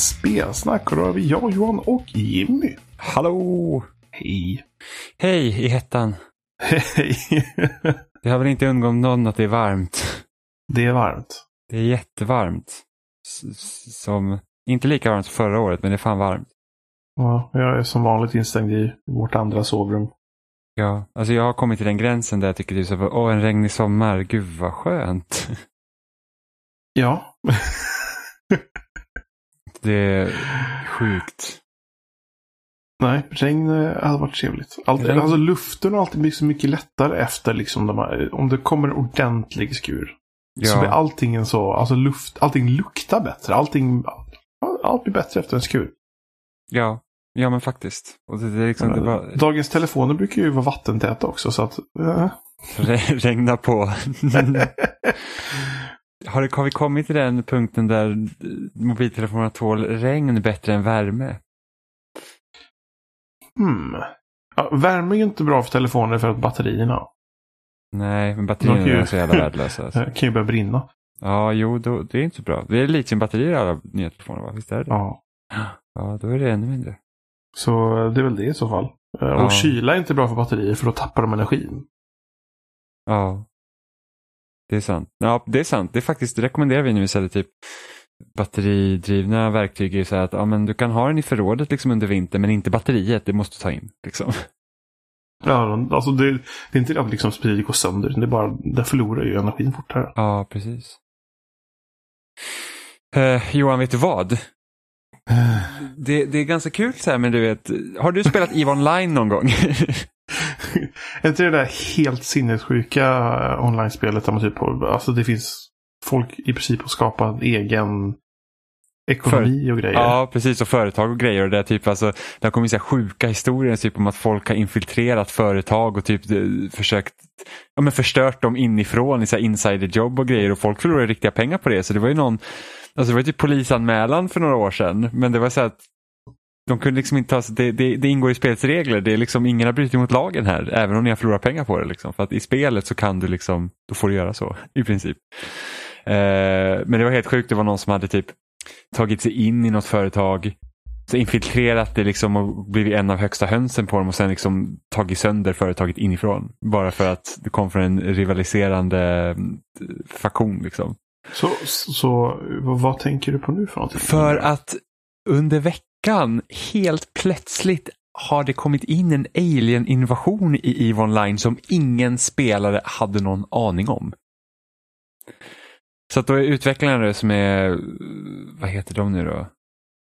spelsnack och då har vi jag, Johan och Jimmy. Hallå! Hej. Hej i hettan. Hej. Det har väl inte undgått någon att det är varmt. Det är varmt. Det är jättevarmt. S- Som, inte lika varmt som förra året, men det är fan varmt. Ja, jag är som vanligt instängd i vårt andra sovrum. Ja, alltså jag har kommit till den gränsen där jag tycker det är åh en regnig sommar, gud vad skönt. Ja. Det är sjukt. Nej, regn eh, hade varit trevligt. Allt, Regn. Alltså luften har alltid blivit så mycket lättare efter liksom de här, om det kommer en ordentlig skur. Så blir Ja, allting en så, alltså luft, allting luktar bättre. Allting, allt blir bättre efter en skur. ja, ja men faktiskt. Och det, det liksom, det bara Dagens telefoner brukar ju vara vattentäta också så att... eh. re- regnar på. har, det, har vi kommit till den punkten där mobiltelefonerna tål regn bättre än värme? Hmm. Ja, värme är ju inte bra för telefoner för att batterierna Nej, men batterierna ju- är så jävla värdelösa. Alltså. kan ju börja brinna. Ja, jo, då, det är inte så bra. Det är litiumbatterier i alla nya telefoner, va? Visst är det Ja. Ja, då är det ännu mindre. Så det är väl det i så fall. Eh, Ja. Och kyla är inte bra för batterier för då tappar de energin. Ja. Det är sant. Ja, det är sant. Det är faktiskt, det rekommenderar vi nu istället, typ batteridrivna verktyg är så att ja, men du kan ha den i förrådet liksom under vintern men inte batteriet, det måste du ta in. Liksom. Ja, alltså det, det är inte det att liksom batteriet går sönder. Det är bara, det förlorar ju energin fortare. Ja, precis. Eh, Johan, vet du vad? Det, det är ganska kul så här, men du vet, har du spelat EVE Online någon gång? är inte det där helt sinnessjuka eh, online-spelet där man typ, alltså det finns folk i princip att skapa en egen ekonomi och grejer. Ja, precis. Och företag och grejer. Och det, är typ, alltså, det har kommit så sjuka historier typ om att folk har infiltrerat företag och typ eh, försökt ja, men förstört dem inifrån i så här insiderjobb och grejer. Och folk förlorar riktiga pengar på det. Så det var ju någon, alltså det var ju typ polisanmälan för några år sedan. Men det var så att de kunde liksom inte ta, det, det, det ingår i spelets regler. Det är liksom, ingen har brutit mot lagen här, även om ni har förlorat pengar på det. Liksom. För att i spelet så kan du liksom, då får du göra så i princip. Eh, men det var helt sjukt, det var någon som hade typ tagit sig in i något företag, så infiltrerat det liksom och blivit en av högsta hönsen på dem och sen liksom tagit sönder företaget inifrån. Bara för att det kom från en rivaliserande mm, faktion. Liksom. Så, så vad, vad tänker du på nu för någonting? För att under veckan helt plötsligt har det kommit in en alien-invasion i EVE Online som ingen spelare hade någon aning om. Så att då är utvecklarna som är, vad heter de nu då?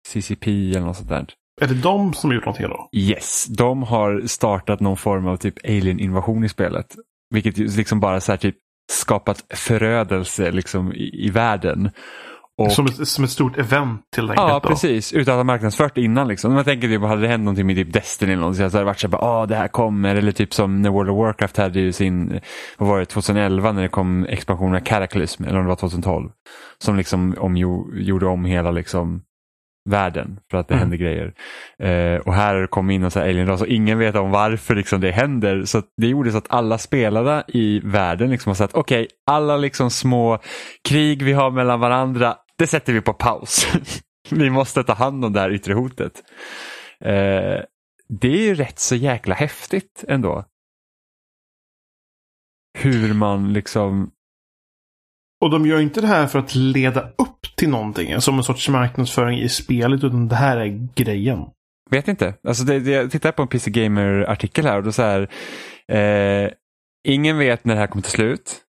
CCP eller något sånt där. Är det de som har gjort någonting då? Yes, de har startat någon form av typ alien-invasion i spelet. Vilket liksom bara så här typ skapat förödelse liksom i, i världen. Och, Som, ett, som ett stort event till enkelt ja, då? precis. Utan att ha marknadsfört det innan. Liksom. Man tänker typ, hade det hänt någonting med typ Destiny eller något, så hade det varit så här, ah, det här kommer. Eller typ som när World of Warcraft hade ju sin, vad var det, 2011 när det kom expansionen Cataclysm, eller om det var 2012. Som liksom omgjo, gjorde om hela liksom världen för att det Mm. hände grejer. Eh, och här kom in en sån här alien ras och ingen vet om varför liksom det händer. Så det gjorde så att alla spelare i världen liksom har sagt okej, alla liksom små krig vi har mellan varandra, det sätter vi på paus. vi måste ta hand om det här yttre hotet. Eh, det är ju rätt så jäkla häftigt ändå. Hur man liksom Och de gör inte det här för att leda upp till någonting, som en sorts marknadsföring i spelet, utan det här är grejen. Vet inte. Alltså det, det, jag tittar på en PC Gamer-artikel här och då så här. Eh, ingen vet när det här kommer ta slut.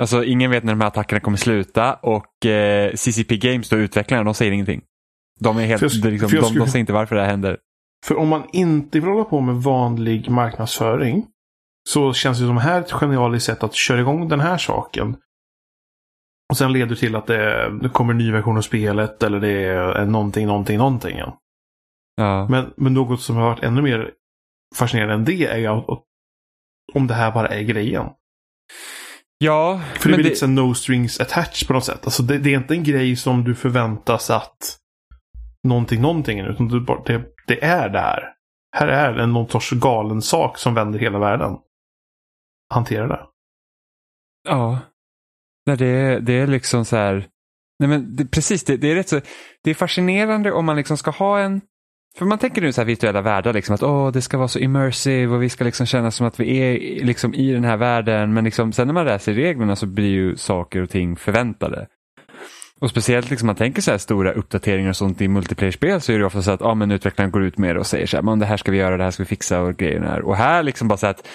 Alltså ingen vet när de här attackerna kommer sluta och eh, CCP Games, då utvecklarna, de säger ingenting. De, är helt, jag- liksom, de, skulle- de säger inte varför det här händer. För om man inte vill hålla på med vanlig marknadsföring, så känns det som här ett genialiskt sätt att köra igång den här saken. Och sen leder det till att det, det kommer en ny version av spelet eller det är någonting, någonting, någonting. Ja. Ja. Men, men något som har varit ännu mer fascinerande än det är att, att om det här bara är grejen. Ja, För det blir lite såhär no strings attached på något sätt. Alltså det, det är inte en grej som du förväntas att någonting, någonting, utan du det, det är det här. Är en någon sorts galen sak som vänder hela världen. Hantera det. Ja. Nej, det, är- det är liksom så här. Nej, men det, precis, det, det, är rätt så, det är fascinerande om man liksom ska ha en för man tänker nu så här virtuella världar, liksom att åh, det ska vara så immersive och vi ska liksom känna som att vi är liksom i den här världen. Men liksom, sen när man läser reglerna så blir ju saker och ting förväntade. Och speciellt liksom man tänker så här stora uppdateringar och sånt i multiplayer-spel så är det ofta så att ah, men utvecklaren går ut med det och säger så här, men det här ska vi göra, det här ska vi fixa och grejerna. Och här liksom bara så att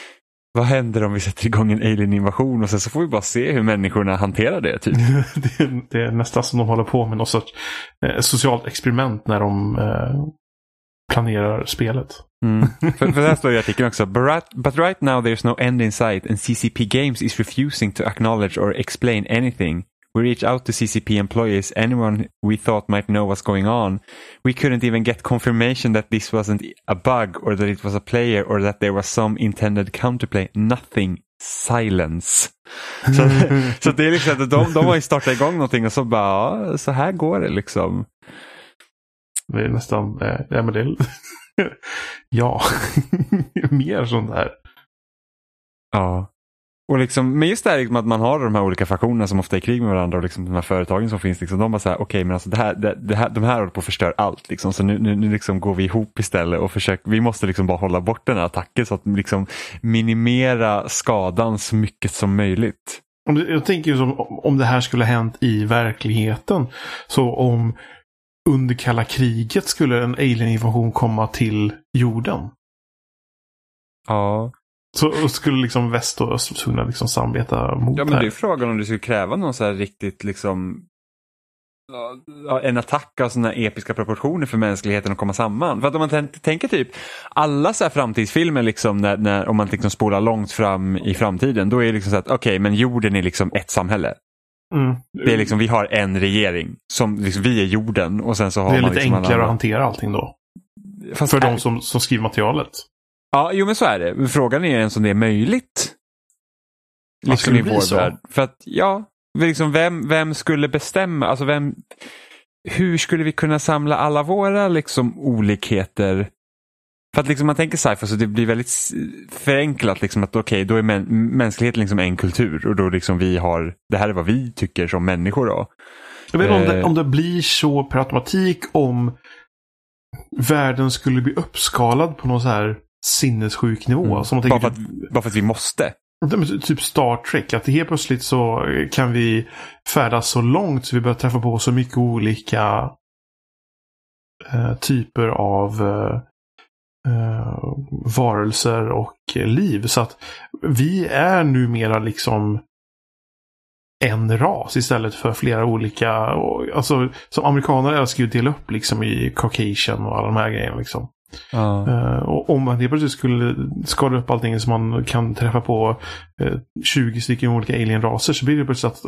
vad händer om vi sätter igång en alien-invasion och sen så får vi bara se hur människorna hanterar det. Typ. det, är, det är nästan som de håller på med något sorts eh, socialt experiment när de eh, planerar spelet. Mm. för, för här står i artikeln också. But, but right now there's no end in sight and CCP Games is refusing to acknowledge or explain anything. We reached out to CCP employees, anyone we thought might know what's going on. We couldn't even get confirmation that this wasn't a bug or that it was a player or that there was some intended counterplay. Nothing. Silence. Så, så det är liksom att de, de har ju startat igång någonting och så bara, ja, så här går det liksom. Det är nästan, eh, ja men det är, ja, mer sånt här. Ja. Och liksom, men just det här liksom att man har de här olika faktionerna som ofta är i krig med varandra och liksom de här företagen som finns, liksom, de bara så här, okej okay, men alltså det här, det, det, här, de här håller på att förstöra allt. Liksom, så nu, nu, nu liksom går vi ihop istället och försöker, vi måste liksom bara hålla bort den här attacken så att liksom minimera skadan så mycket som möjligt. Jag tänker ju som om det här skulle ha hänt i verkligheten. Så om under kalla kriget skulle en alien-invasion komma till jorden. Ja. Så skulle liksom väst och öst tvungna liksom samarbeta mot Ja men det är frågan om du skulle kräva någon så här riktigt liksom en attack av sådana episka proportioner för mänskligheten att komma samman. För att om man tänker typ alla så här framtidsfilmer, liksom när, när, om man liksom spolar långt fram i framtiden, då är det liksom så att okej, okay, men jorden är liksom ett samhälle. Mm. Det är liksom, vi har en regering, som liksom, vi är jorden och sen så har Det är man lite liksom enklare att hantera allting då. Fast för är... de som, som skriver materialet. Ja, jo men så är det. Frågan är ens om det är möjligt. Liksom i vår så? värld. För att, ja, liksom vem, vem skulle bestämma, alltså vem, hur skulle vi kunna samla alla våra liksom olikheter? För att liksom man tänker sci-fi så det blir väldigt förenklat liksom att okej, okay, då är mä mänskligheten liksom en kultur och då liksom vi har, det här är vad vi tycker som människor då. Jag vet inte om, det, eh. om det blir så per automatik om världen skulle bli uppskalad på någon så här sinnessjuk nivå. Mm. Som bara, för att, bara för att vi måste. Typ Star Trek, att helt plötsligt så kan vi färdas så långt så vi börjar träffa på så mycket olika eh, typer av eh, eh, varelser och liv. Så att vi är numera liksom en ras istället för flera olika. Alltså, som amerikaner älskar ju att dela upp liksom i Caucasian och alla de här grejerna. Liksom. Uh, och om man helt plötsligt skulle skala upp allting så man kan träffa på uh, eh, 20 stycken olika alien-raser så blir det plötsligt att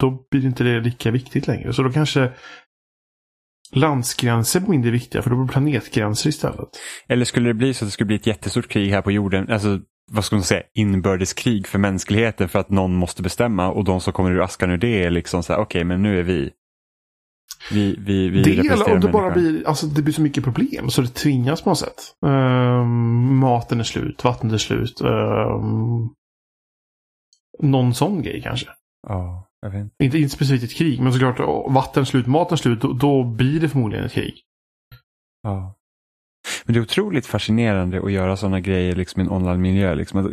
då blir inte det lika viktigt längre. Så då kanske landsgränser blir mindre viktiga för då blir det planetgränser istället. Eller skulle det bli så att det skulle bli ett jättestort krig här på jorden, alltså vad ska man säga, inbördeskrig för mänskligheten för att någon måste bestämma och de som kommer ur askan ur det är liksom så här, okej okay, men nu är vi vi, vi, vi det eller om det bara blir, alltså det blir så mycket problem så det tvingas på något sätt. Um, maten är slut, vattnet är slut. Um, någon sån grej kanske. Ja, jag vet inte. Inte, specifikt ett krig, men såklart vatten slut, maten slut, då, då blir det förmodligen ett krig. Ja. Men det är otroligt fascinerande att göra sådana grejer liksom i en online-miljö. Liksom.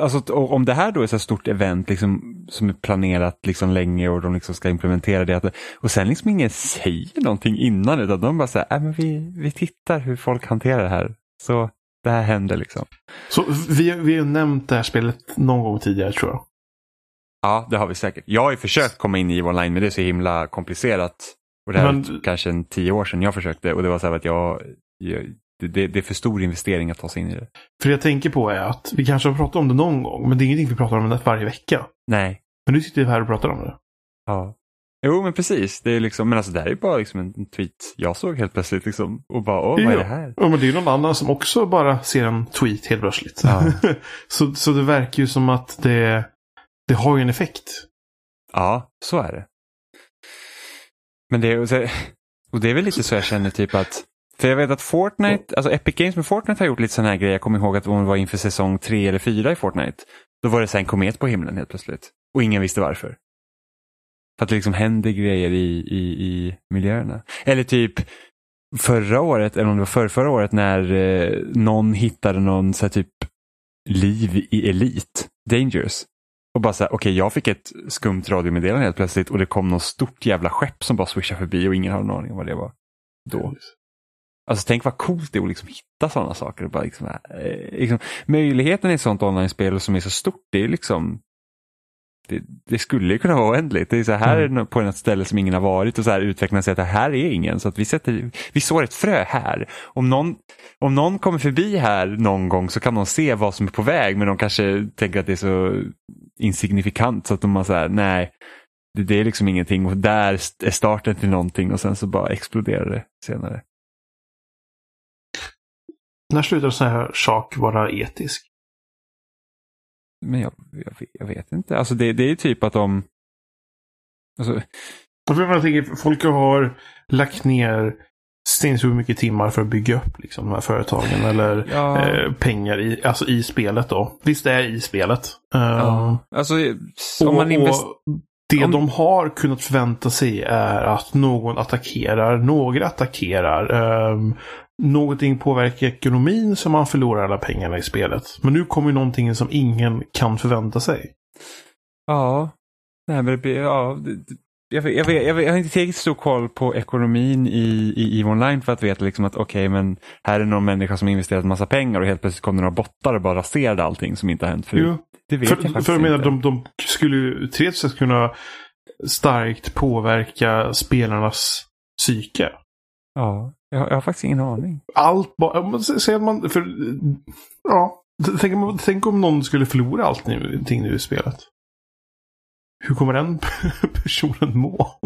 Alltså, om det här då är så stort event liksom, som är planerat liksom länge och de liksom ska implementera det och sen liksom ingen säger någonting innan utan de bara säger äh, men vi, vi tittar hur folk hanterar det här. Så det här händer liksom. Så vi, vi har nämnt det här spelet någon gång tidigare tror jag. Ja, det har vi säkert. Jag har ju försökt komma in i online men det är så himla komplicerat. Och det här men... kanske en tio år sedan jag försökte och det var så här att jag, jag det, det, är för stor investering att ta sig in i det. För det jag tänker på är att vi kanske har pratat om det någon gång, men det är ingenting vi pratar om det varje vecka. Nej. Men nu sitter vi här och pratar om det. Ja. Jo, men precis. Det är liksom, men alltså det här är bara liksom en tweet jag såg helt plötsligt liksom, och bara, åh, vad är det här? Ja, men det är någon annan som också bara ser en tweet helt plötsligt. Ja. så, så det verkar ju som att det, det har ju en effekt. Ja, så är det. Men det, och det är väl lite så jag känner typ att för jag vet att Fortnite, alltså Epic Games med Fortnite har gjort lite sådana här grejer. Jag kommer ihåg att om det var inför säsong tre eller fyra i Fortnite. Då var det en komet på himlen helt plötsligt. Och ingen visste varför. För att det liksom händer grejer i, i, i miljöerna. Eller typ förra året, eller om det var för förra året, när eh, någon hittade någon så här, typ liv i Elite, Dangerous. Och bara så här, okej okay, jag fick ett skumt radiomeddelande helt plötsligt och det kom något stort jävla skepp som bara swishade förbi och ingen hade någon aning om vad det var då. Alltså tänk vad coolt det är att liksom hitta sådana saker. Bara liksom, eh, liksom, möjligheten i ett sådant online-spel som är så stort, det är liksom det, det skulle kunna vara oändligt. Det är så här mm. på ett ställe som ingen har varit och så här utvecklarna säger att det här är ingen. Så att vi, sätter, vi sår ett frö här. Om någon, om någon kommer förbi här någon gång så kan de se vad som är på väg men de kanske tänker att det är så insignifikant så att de har så här, nej, det, det är liksom ingenting och där är starten till någonting och sen så bara exploderar det senare. När slutar sån här sak vara etisk? Men jag, jag, jag vet inte. Alltså det, det är typ att de... Alltså... Jag tänker, folk har lagt ner hur mycket timmar för att bygga upp liksom, de här företagen eller ja. eh, pengar i, alltså i spelet då. Visst det är i spelet. Ja. Uh, alltså, om man invest... Det om... de har kunnat förvänta sig är att någon attackerar, några attackerar. Um, någonting påverkar ekonomin så man förlorar alla pengarna i spelet. Men nu kommer någonting som ingen kan förvänta sig. Ja, Nej, men det, ja jag, vet, jag, vet, jag, vet, jag har inte tillräckligt stor koll på ekonomin i, i EVE Online för att veta liksom att okej, okay, men här är någon människa som investerat massa pengar och helt plötsligt kom det några bottar och bara raserade allting som inte har hänt förut. Jo. Det vet för, jag faktiskt för jag menar, inte. De, de skulle ju teoretiskt kunna starkt påverka spelarnas psyke. Ja, jag, jag har faktiskt ingen aning. Allt bara... Säger man... För, ja. Tänk, tänk om någon skulle förlora allting nu i spelet. Hur kommer den personen må?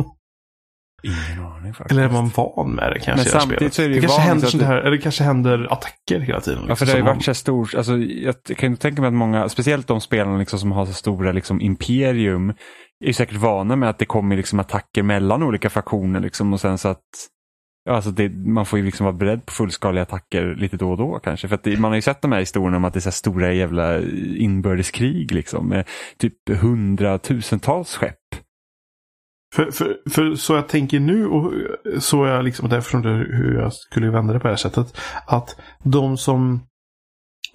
Ingen aning faktiskt. Eller är man van med det kanske? Men samtidigt så är det, det kanske händer sånt här, eller det kanske händer attacker hela tiden. Liksom, ja, för det har ju varit så stort, alltså, jag kan tänka mig att många, speciellt de spelarna liksom, som har så stora liksom, imperium, är säkert vana med att det kommer liksom, attacker mellan olika fraktioner liksom, och sen så att Alltså det, man får ju liksom vara beredd på fullskaliga attacker lite då och då kanske. För det, man har ju sett de här historierna om att det är så stora jävla inbördeskrig liksom. Med typ hundratusentals skepp. För, för, för så jag tänker nu och så jag liksom, därför hur jag skulle vända det på det här sättet. Att de som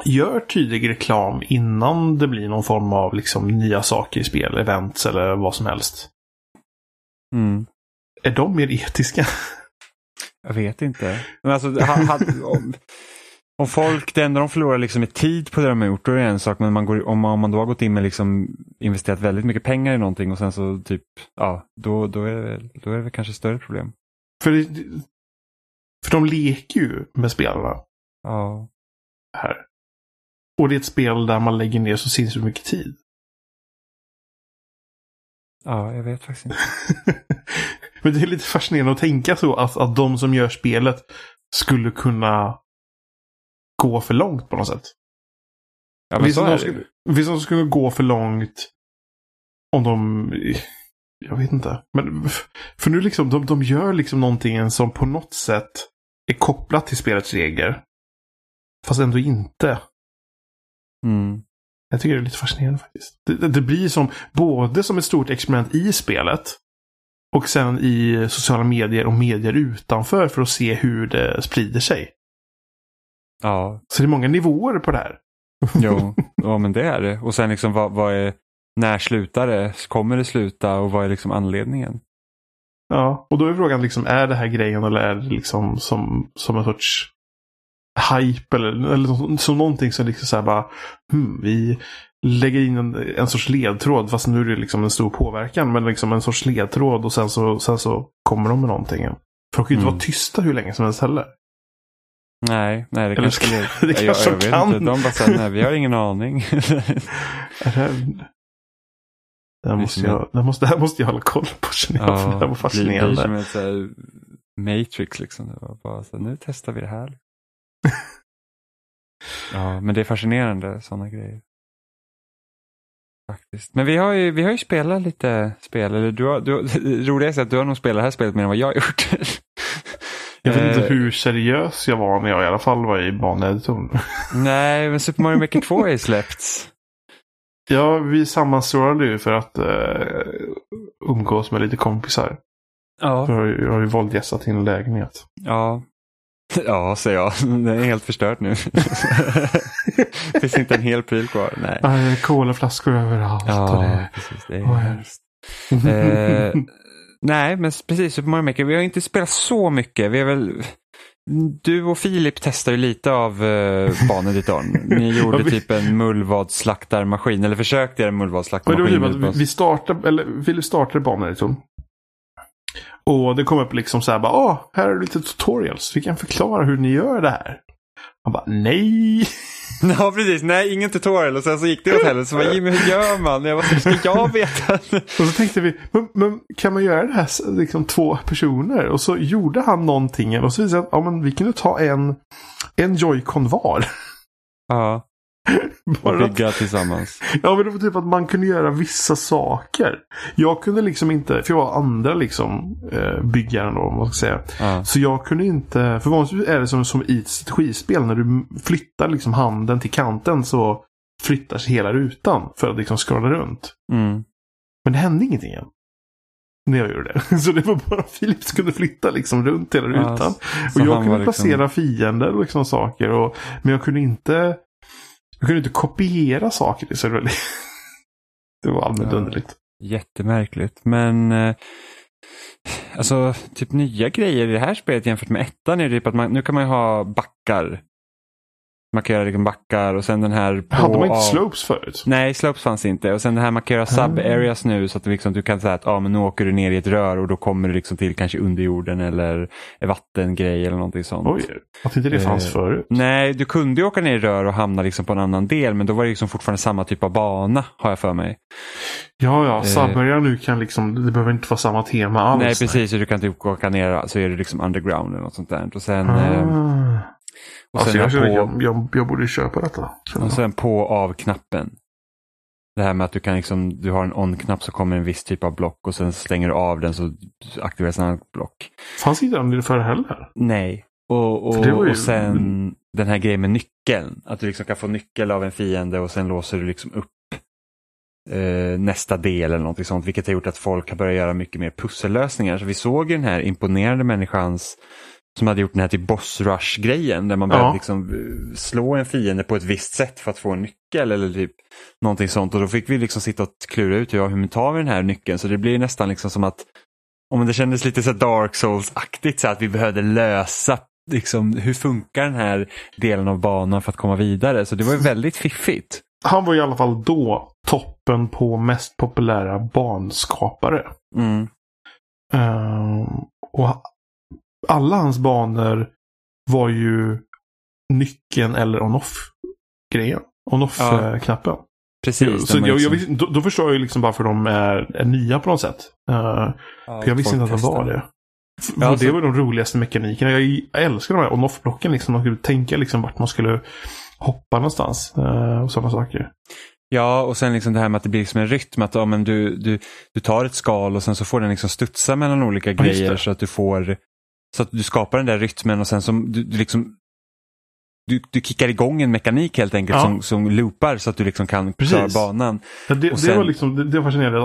gör tydlig reklam innan det blir någon form av liksom nya saker i spel, events eller vad som helst. Mm. Är de mer etiska? Jag vet inte. Men alltså, had, om, om folk, det enda de förlorar liksom är tid på det de har gjort, då är det en sak. Men man går, om, man, om man då har gått in med liksom investerat väldigt mycket pengar i någonting och sen så typ, ja, då, då, är, det, då är det kanske större problem. För, för de leker ju med spelarna. Ja. Här. Och det är ett spel där man lägger ner så sinnssykt mycket tid. Ja, jag vet faktiskt inte. Men det är lite fascinerande att tänka så att, att de som gör spelet skulle kunna gå för långt på något sätt. Ja, men det. Skulle, de som skulle gå för långt om de... Jag vet inte. Men för nu liksom, de, de gör liksom någonting som på något sätt är kopplat till spelets regler. Fast ändå inte. Mm. Jag tycker det är lite fascinerande faktiskt. Det, det, det, blir som både som ett stort experiment i spelet. Och sen i sociala medier och medier utanför för att se hur det sprider sig. Ja. Så det är många nivåer på det här. jo, ja men det är det. Och sen liksom vad, vad är, när slutar det? Kommer det sluta och vad är liksom anledningen? Ja, och då är frågan liksom, är det här grejen eller är det liksom som, som en sorts hype eller, eller som någonting som liksom så här bara, hmm, vi lägger in en, en sorts ledtråd fast nu är det liksom en stor påverkan men liksom en sorts ledtråd och sen så, sen så kommer de med någonting. För de kan ju inte mm. vara tysta hur länge som helst heller. Nej, nej det kanske det, det kanske jag, jag kan. Inte. De bara säger nej, vi har ingen aning. det, här måste jag, det, måste, det här måste jag hålla koll på känner jag. Ja, det var fascinerande. Det blir som ett Matrix liksom. Det var bara så, nu testar vi det här. ja, men det är fascinerande sådana grejer. Faktiskt. Men vi har ju, vi har ju spelat lite spel. Eller du har, du, roligast är att du har nog spelat det här spelet mer än vad jag har gjort. Jag vet inte eh. hur seriös jag var när jag i alla fall var i baneditorn. Nej, men Super Mario Maker 2 har ju släppts. Ja, vi sammanstrålade ju för att uh, umgås med lite kompisar. Ja. För jag har ju våldgästat en lägenhet. Ja. Ja, säger jag. Det är helt förstört nu. Finns inte en hel pryl kvar. Nej. Nej, Colaflaskor överallt. och Ja, det... precis. Det är Åh, hemskt. Eh, nej, men precis. Super Mario Maker. Vi har inte spelat så mycket. Vi har väl... Du och Filip testar ju lite av uh, baneditorn. Ni gjorde Ja, vi- typ en mullvadsslaktarmaskin, eller försökte göra en det mullvadsslaktarmaskin. vi- startade, eller Filip startade banan liksom. Och det kom upp liksom så här bara, åh, här är lite tutorials. Vi kan förklara hur ni gör det här. Han bara, nej. Ja, precis. Nej, ingen tutorial. Och sen så gick det åt helvete. Så bara, Jimmy, hur gör man? Jag bara, ska jag veta? Och så tänkte vi, men, men kan man göra det här liksom två personer? Och så gjorde han någonting. Och så visade att ja, men vi kunde ta en, en joycon var. ja, Bara bygga tillsammans. ja, men det var typ att man kunde göra vissa saker. Jag kunde liksom inte, för jag var andra liksom eh, byggaren då, om man ska säga. Ja, Så jag kunde inte, för vanligtvis är det som, som i ett strategispel när du flyttar liksom handen till kanten så flyttas hela rutan för att liksom scrolla runt. mm. Men det hände ingenting än. När jag gjorde det. Så det var bara Filip som kunde flytta liksom runt hela Ja, rutan. så och jag kunde liksom- placera fiender och liksom saker. Och, men jag kunde inte jag kunde inte kopiera saker. Det, var, det var allmänt Ja. underligt. Jättemärkligt. Men eh, alltså, typ nya grejer i det här spelet jämfört med ettan är det typ att man, nu kan man ju ha backar. Göra liksom backar och sen den här på Hade man inte slopes förut? Nej, slopes fanns inte. Och sen det här kan göra sub-areas nu så att liksom, du kan säga att ah, men nu åker du ner i ett rör och då kommer du liksom till kanske underjorden eller en vattengrej eller någonting sånt. Oj, att inte det fanns Eh, förut. Nej, du kunde ju åka ner i rör och hamna liksom på en annan del men då var det liksom fortfarande samma typ av bana har jag för mig. Ja, ja. eh, Submarina nu kan liksom, det behöver inte vara samma tema alls. Nej, precis. Så du kan typ åka ner så är det liksom underground eller något sånt där. Och sen, eh, Ah. Och Alltså jag, på, jag, jag, jag borde köpa detta. och sen på av-knappen. Det här med att du kan liksom, du har en on-knapp så kommer en viss typ av block och sen stänger du av den så aktiveras en annan block. Fanns inte den förr heller? Nej. Och, och, ju- och sen den här grejen med nyckeln. Att du liksom kan få nyckel av en fiende och sen låser du liksom upp eh, nästa del eller någonting sånt. Vilket har gjort att folk har börjat göra mycket mer pussellösningar. Så vi såg ju den här imponerande människans som hade gjort den här typ boss rush grejen. Där man Ja. behövde liksom eh, slå en fiende på ett visst sätt för att få en nyckel eller typ någonting sånt. Och då fick vi liksom sitta och klura ut ja, hur tar vi den här nyckeln. Så det blir nästan liksom som att om det kändes lite så Dark Souls-aktigt så att vi behövde lösa liksom, hur funkar den här delen av banan för att komma vidare. Så det var ju väldigt fiffigt. Han var i alla fall då toppen på mest populära banskapare. Mm. Ehm, och alla hans banor var ju nyckeln eller on-off-grejen. Ja. On-off-knappen. Precis. så jag, jag liksom- visste, då, då förstår jag ju liksom varför de är, är nya på något sätt. Eh, ja, för jag visste inte att de var det. Ja, och det var de roligaste mekanikerna. Jag, jag älskar de här on-off-blocken. Liksom. Man skulle tänka liksom vart man skulle hoppa någonstans. eh, och sådana saker. Ja, och sen liksom det här med att det blir liksom en rytm. Att ja, men du, du, du tar ett skal och sen så får den liksom studsa mellan olika Ja, grejer så att du får så att du skapar den där rytmen och sen som du, du liksom du, du kickar igång en mekanik helt enkelt Ja. som, som loopar så att du liksom kan Precis. klara banan. Ja, det, Och det sen- var liksom, det, det var fascinerande.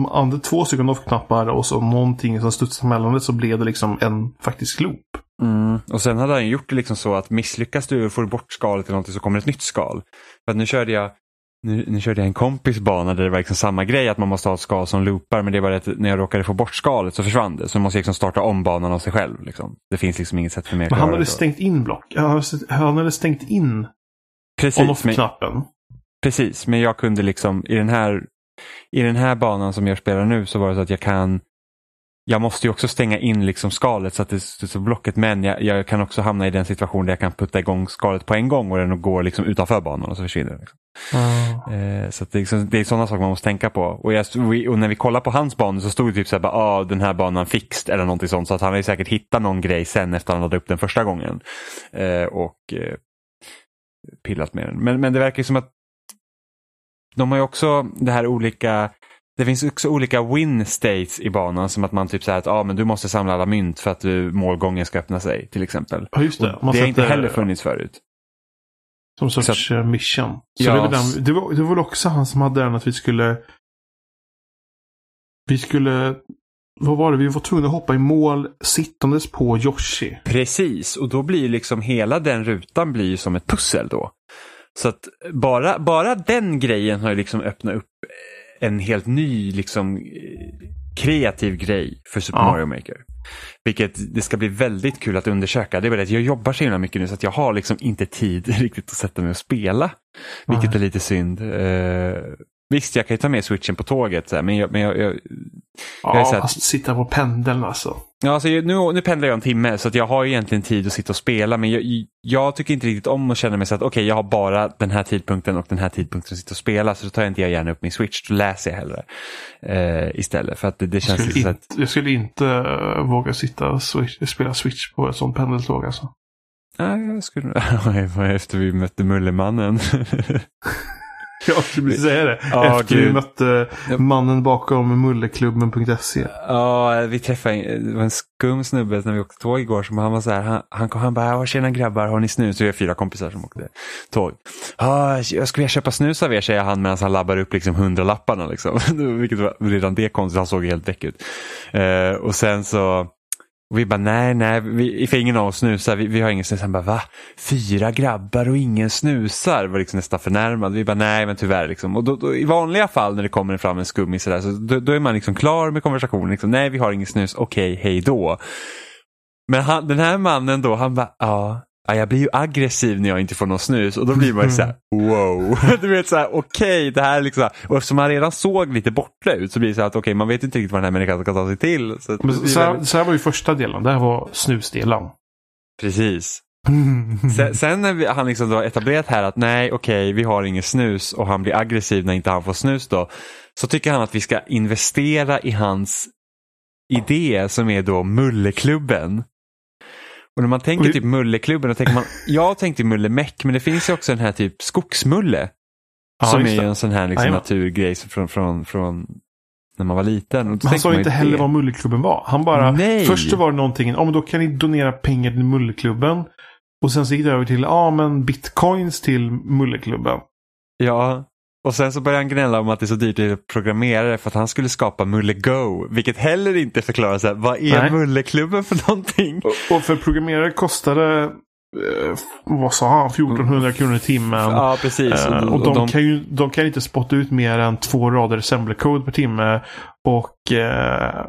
Man hade två stycken off-knappar och så någonting som studsade mellan det så blev det liksom en faktisk loop. Mm. Och sen hade han gjort det liksom så att misslyckas du och får bort skalet eller någonting så kommer ett nytt skal. För att nu körde jag nu, nu körde jag en kompis bana där det var liksom samma grej att man måste ha ett skal som loopar men det var att när jag råkade få bort skalet så försvann det. Så man måste liksom starta om banan av sig själv. Liksom. Det finns liksom inget sätt för mig att Men han hade stängt in block. Han hade, stängt in on-off-knappen. precis, men jag kunde liksom i den här i den här banan som jag spelar nu så var det så att jag kan jag måste ju också stänga in liksom skalet så att det studsar på blocket men jag, jag kan också hamna i den situation där jag kan putta igång skalet på en gång och den går liksom utanför banan och så försvinner den. Liksom. Eh, så det, är liksom, det är sådana saker man måste tänka på. Och, jag, och när vi kollar på hans banor så stod det typ så här, bara, ah, den här banan fixed eller någonting sånt. Så att han har ju säkert hittat någon grej sen efter han laddat upp den första gången. Eh, och eh, pillat med den. Men, men det verkar ju som att de har ju också det här olika det finns också olika win states i banan som att man typ säger att ah, men du måste samla alla mynt för att du, målgången ska öppna sig till exempel. Ja, just det. Och Man det har inte heller funnits förut. Som sorts Så eh, mission. Så Ja, det, var den, det, var, det var väl också han som hade den att vi skulle Vi skulle... Vad var det? Vi var tvungna att hoppa i mål sittandes på Yoshi. Precis, och då blir liksom hela den rutan blir som ett pussel då. Så att bara, bara den grejen har ju liksom öppnat upp en helt ny liksom eh, kreativ grej för Super. Mario Maker. Vilket det ska bli väldigt kul att undersöka. Det är bara att jag jobbar så himla mycket nu så att jag har liksom inte tid riktigt att sätta mig och spela. Vilket är lite synd. Visst, jag kan ju ta med switchen på tåget men, jag, men jag, jag, Jag Ja, så här- fast sitta på pendeln alltså. Ja, alltså, nu, nu pendlar jag en timme så jag har egentligen tid att sitta och spela men jag, jag tycker inte riktigt om att känna mig så att okej jag har bara den här tidpunkten och den här tidpunkten att sitta och spela så då tar jag inte gärna upp min switch, då läser jag hellre eh, istället för att det, det Jag känns skulle, lite så inte, att jag skulle inte eh, våga sitta och switch, spela Switch på ett sånt pendeltåg alltså. nej, jag skulle efter vi mötte Mullemannen. Jag skulle säga det. Ja, Efter vi gud. mötte mannen bakom mulleklubben.se. Ja, vi träffade en, det var en skum snubbe när vi åkte tåg igår. Som han var så här, han, han, han bara, "Ja, tjena grabbar, har ni snus? Så vi är fyra kompisar som åkte tåg. Ja, jag skulle jag köpa snus av er, säger han medan han labbar upp liksom hundralapparna. Liksom. Vilket var redan det konstigt, han såg helt däck ut. Eh, och sen så, och vi bara nej, nej, vi, för ingen av oss snusar, vi, vi har ingen snus. Han bara va? Fyra grabbar och ingen snusar? Var liksom nästan förnärmad. Vi bara nej, men tyvärr. Liksom. Och då, då, I vanliga fall när det kommer fram en skummis sådär, så då, då är man liksom klar med konversationen. Liksom, nej, vi har ingen snus, okej, hej då. Men han, den här mannen då, han bara ja. Ja, jag blir ju aggressiv när jag inte får någon snus och då blir man ju såhär wow. Du vet såhär okej det här är liksom, och eftersom han redan såg lite borta ut så blir det så här att okej man vet inte riktigt vad den här människan ska ta sig till. Så Men så, här, väldigt- så här var ju första delen. Det här var snusdelen. Precis. Sen, sen när vi, han liksom då etablerat här att nej okej vi har ingen snus och han blir aggressiv när inte han får snus då. Så tycker han att vi ska investera i hans idé som är då Mulleklubben. Och när man tänker typ Mulleklubben då tänker man, jag tänkte Mullemäck men det finns ju också den här typ Skogsmulle. Ja, som är det. en sån här liksom naturgrej från, från, från när man var liten. Då Han sa inte det. heller vad Mulleklubben var. Han bara, Nej. först så var det någonting, ja men då kan ni donera pengar till Mulleklubben. Och sen så gick det över till, ja men bitcoins till Mulleklubben. Ja, och sen så började han gnälla om att det är så dyrt att programmera det för att han skulle skapa Mulle Go. Vilket heller inte förklarar här, vad är Nej. Mulleklubben för någonting? Och, och för programmerare kostade, eh, vad sa han, 1400 kronor i timmen. Ja, precis. Eh, och de, kan ju de kan inte spotta ut mer än två rader assembly-code per timme. Och eh,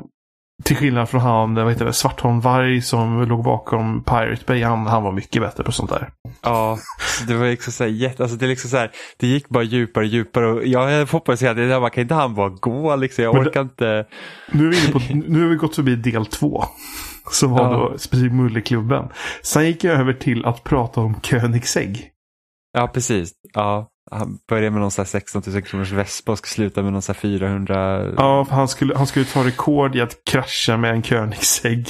till skillnad från han, vad heter det, Svartholm Varg som låg bakom Pirate Bay, han, han var mycket bättre på sånt där. Ja, det var liksom så här, jätte, alltså det, är liksom så här, det gick bara djupare och djupare och jag hoppades att jag bara, kan inte han bara gå liksom? Jag det- orkar inte. Nu, är vi inne på, nu har vi gått förbi del två. Som var Ja. då specifikt Mulleklubben. Sen gick jag över till att prata om Koenigsegg. Ja, precis. Ja, han började med någon så här 16 000 kronors vespa och ska sluta med någon så här 400. Ja, för han skulle, han skulle ta rekord i att krascha med en Koenigsegg.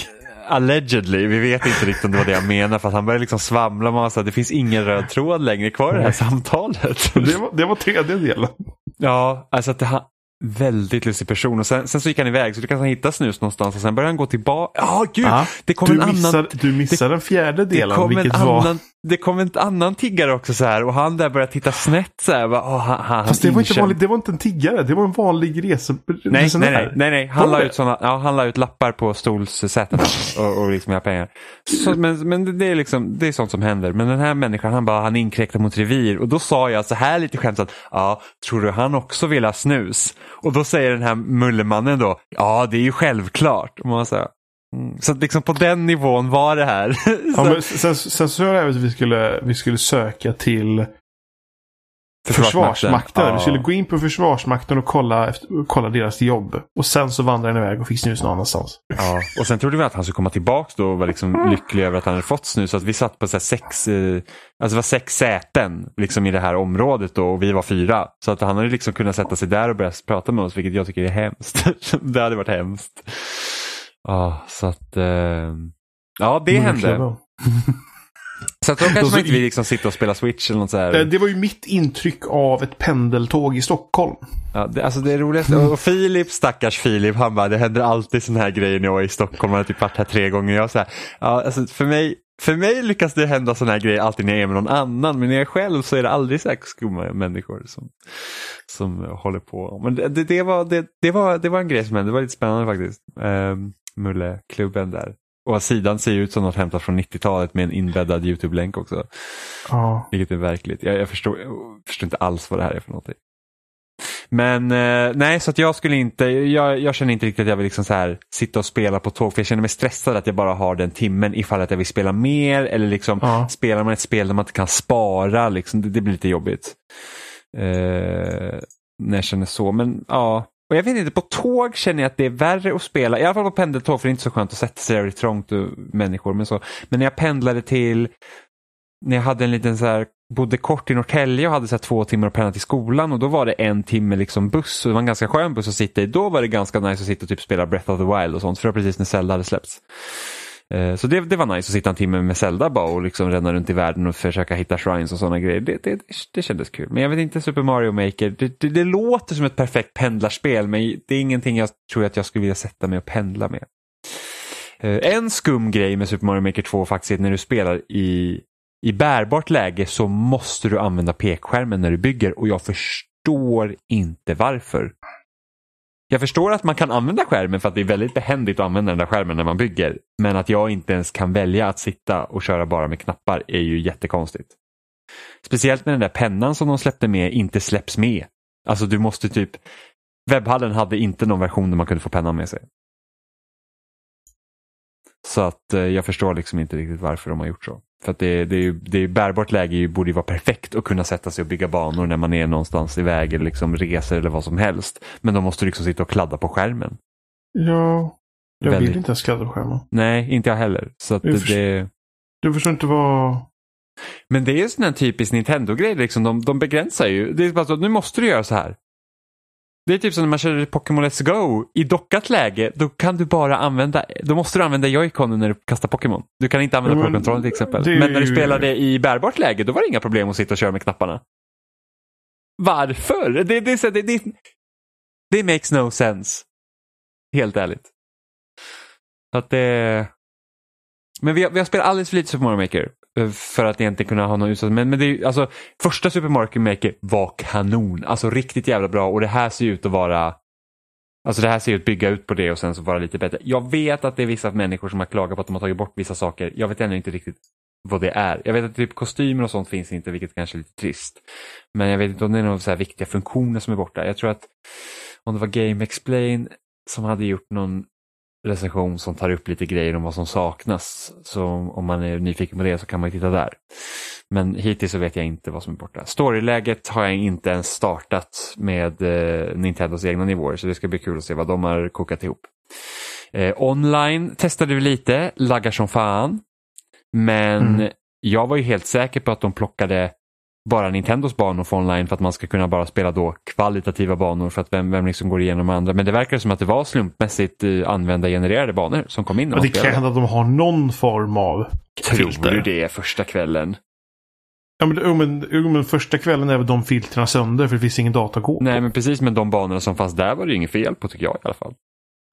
Allegedly, vi vet inte riktigt om det var det jag menar för att han började liksom svamla med att det finns ingen röd tråd längre kvar i det här samtalet. Det var, det var tredje delen. Ja, alltså att det har väldigt lustig person och sen, sen så gick han iväg så du kan han hitta snus någonstans och sen började han gå tillbaka. Ja, gud! Ja, det kom Du en missar, annan... du missar den fjärde Det delen, kom, en vilket var... det kom en annan tiggare också så här och han där började titta snett så här. Bara, åh, han, han, Fast det var, inte vanligt, det var inte en tiggare, det var en vanlig rese, Nej, nej, resenär. nej, nej, nej. Han la ut, såna, ja, han la ut lappar på stolssätena och, och liksom jag pengar. Så, men men det, är liksom, det är sånt som händer. Men den här människan han bara, han inkräktar mot revir. Och då sa jag så här lite skämtsamt, ja, tror du han också vill ha snus? Och då säger den här mullemannen då, ja det är ju självklart. Och man säger, mm. Så att liksom på den nivån var det här. Ja, sen, sen så jag att vi skulle, vi skulle söka till Försvarsmakten. Ja. Vi skulle gå in på Försvarsmakten och kolla, efter, kolla deras jobb. Och sen så vandrade han iväg och fick snus någon annanstans. Ja, och sen trodde vi att han skulle komma tillbaka då och var liksom lycklig över att han hade fått snus. Så att vi satt på så sex, eh, alltså var sex säten liksom i det här området då och vi var fyra. Så att han hade liksom kunnat sätta sig där och börja prata med oss vilket jag tycker är hemskt. det hade varit hemskt. Ja, så att eh, ja det hände. Mulleklubben. Så att då kanske man inte vill liksom sitta och spela switch eller något så Eh, här. Det var ju mitt intryck av ett pendeltåg i Stockholm. Ja, det, alltså det roligaste, och Filip, stackars Filip, han bara det händer alltid såna här grejer när jag är i Stockholm, han har typ varit här tre gånger. Jag så här, ja, alltså för mig, för mig lyckas det hända sådana här grejer alltid när jag är med någon annan, men när jag är själv så är det aldrig så här skumma människor som, som håller på. Men det, det, det var, det, det, var, det var en grej som hände, det var lite spännande faktiskt. Um, Mulleklubben där. Och sidan ser ut som något hämtat från 90-talet med en inbäddad YouTube-länk också. Ja. Vilket är verkligt. Jag, jag, förstår, jag förstår inte alls vad det här är för någonting. Men eh, nej, så att jag skulle inte, jag, jag känner inte riktigt att jag vill liksom så här, sitta och spela på tåg för jag känner mig stressad att jag bara har den timmen ifall att jag vill spela mer eller liksom Ja. spelar man ett spel där man inte kan spara, liksom, det, det blir lite jobbigt. Eh, när jag känner så, men ja. Och jag vet inte, på tåg känner jag att det är värre att spela, i alla fall på pendeltåg för det är inte så skönt att sätta sig där det är trångt och människor. Men, så. men när jag pendlade till, när jag hade en liten så här, bodde kort i Norrtälje och hade så här två timmar att pendla till skolan och då var det en timme liksom buss och det var en ganska skön buss att sitta i. Då var det ganska nice att sitta och typ spela Breath of the Wild och sånt för det var precis när Zelda hade släppts. Eh, så det, det var nice att sitta en timme med Zelda bara och liksom ränna runt i världen och försöka hitta shrines och sådana grejer. Det, det, det kändes kul. Men jag vet inte, Super Mario Maker, det, det, det låter som ett perfekt pendlarspel men det är ingenting jag tror att jag skulle vilja sätta mig och pendla med. Eh, en skum grej med Super Mario Maker 2 faktiskt är att när du spelar i, i bärbart läge så måste du använda pekskärmen när du bygger och jag förstår inte varför. Jag förstår att man kan använda skärmen för att det är väldigt behändigt att använda den där skärmen när man bygger. Men att jag inte ens kan välja att sitta och köra bara med knappar är ju jättekonstigt. Speciellt när den där pennan som de släppte med inte släpps med. Alltså du måste typ... Webbhallen hade inte någon version där man kunde få pennan med sig. Så att eh, jag förstår liksom inte riktigt varför de har gjort så. För att det, det, ju- det är ju bärbart läge ju- borde ju vara perfekt att kunna sätta sig och bygga banor när man är någonstans iväg eller liksom reser eller vad som helst. Men då måste du liksom sitta och kladda på skärmen. Ja. Jag Väldigt. vill inte ens kladda på skärmen. Nej, inte jag heller. Så att Jag det, Du förstår inte vad... men det är en sån här typisk Nintendo-grej. Liksom. De, de begränsar ju. Det är bara så, nu måste du göra så här. Det är typ som när man kör Pokémon Let's Go. I dockat läge, då kan du bara använda, då måste du använda Joy-Conen när du kastar Pokémon. Du kan inte använda Ja, Pro-kontrollen till exempel. det Men när du spelade i bärbart läge, då var det inga problem att sitta och köra med knapparna. Varför? Det, det, det, det, det makes no sense. Helt ärligt. Att det... Men vi har, vi har spelat alldeles för lite Super Mario Maker Eh, för att egentligen kunna ha någon utsatt. Men, men det är, alltså, första Super Mario Maker var kanon. Alltså riktigt jävla bra och det här ser ju ut att vara Alltså det här ser ut att bygga ut på det och sen så vara lite bättre. Jag vet att det är vissa människor som har klagat på att de har tagit bort vissa saker. Jag vet ännu inte riktigt vad det är. Jag vet att typ kostymer och sånt finns inte, vilket kanske är lite trist. Men jag vet inte om det är några så viktiga funktioner som är borta. Jag tror att om det var Game Explain som hade gjort någon recension som tar upp lite grejer om vad som saknas. Så om man är nyfiken på det så kan man titta där. Men hittills så vet jag inte vad som är borta. Storyläget har jag inte ens startat med eh, Nintendos egna nivåer så det ska bli kul att se vad de har kokat ihop. Eh, online testade vi lite, laggar som fan. Men Mm. jag var ju helt säker på att de plockade bara Nintendos banor för online för att man ska kunna bara spela då kvalitativa banor för att vem, vem liksom går igenom andra. Men det verkar som att det var slumpmässigt eh, användargenererade banor som kom in. man det kan hända att de har någon form av Tror filter. du det första kvällen? Ja, men, men, men första kvällen är väl de filtrerna sönder för det finns ingen data att gå på. Nej men precis med de banorna som fanns där var det ju inget fel på tycker jag i alla fall.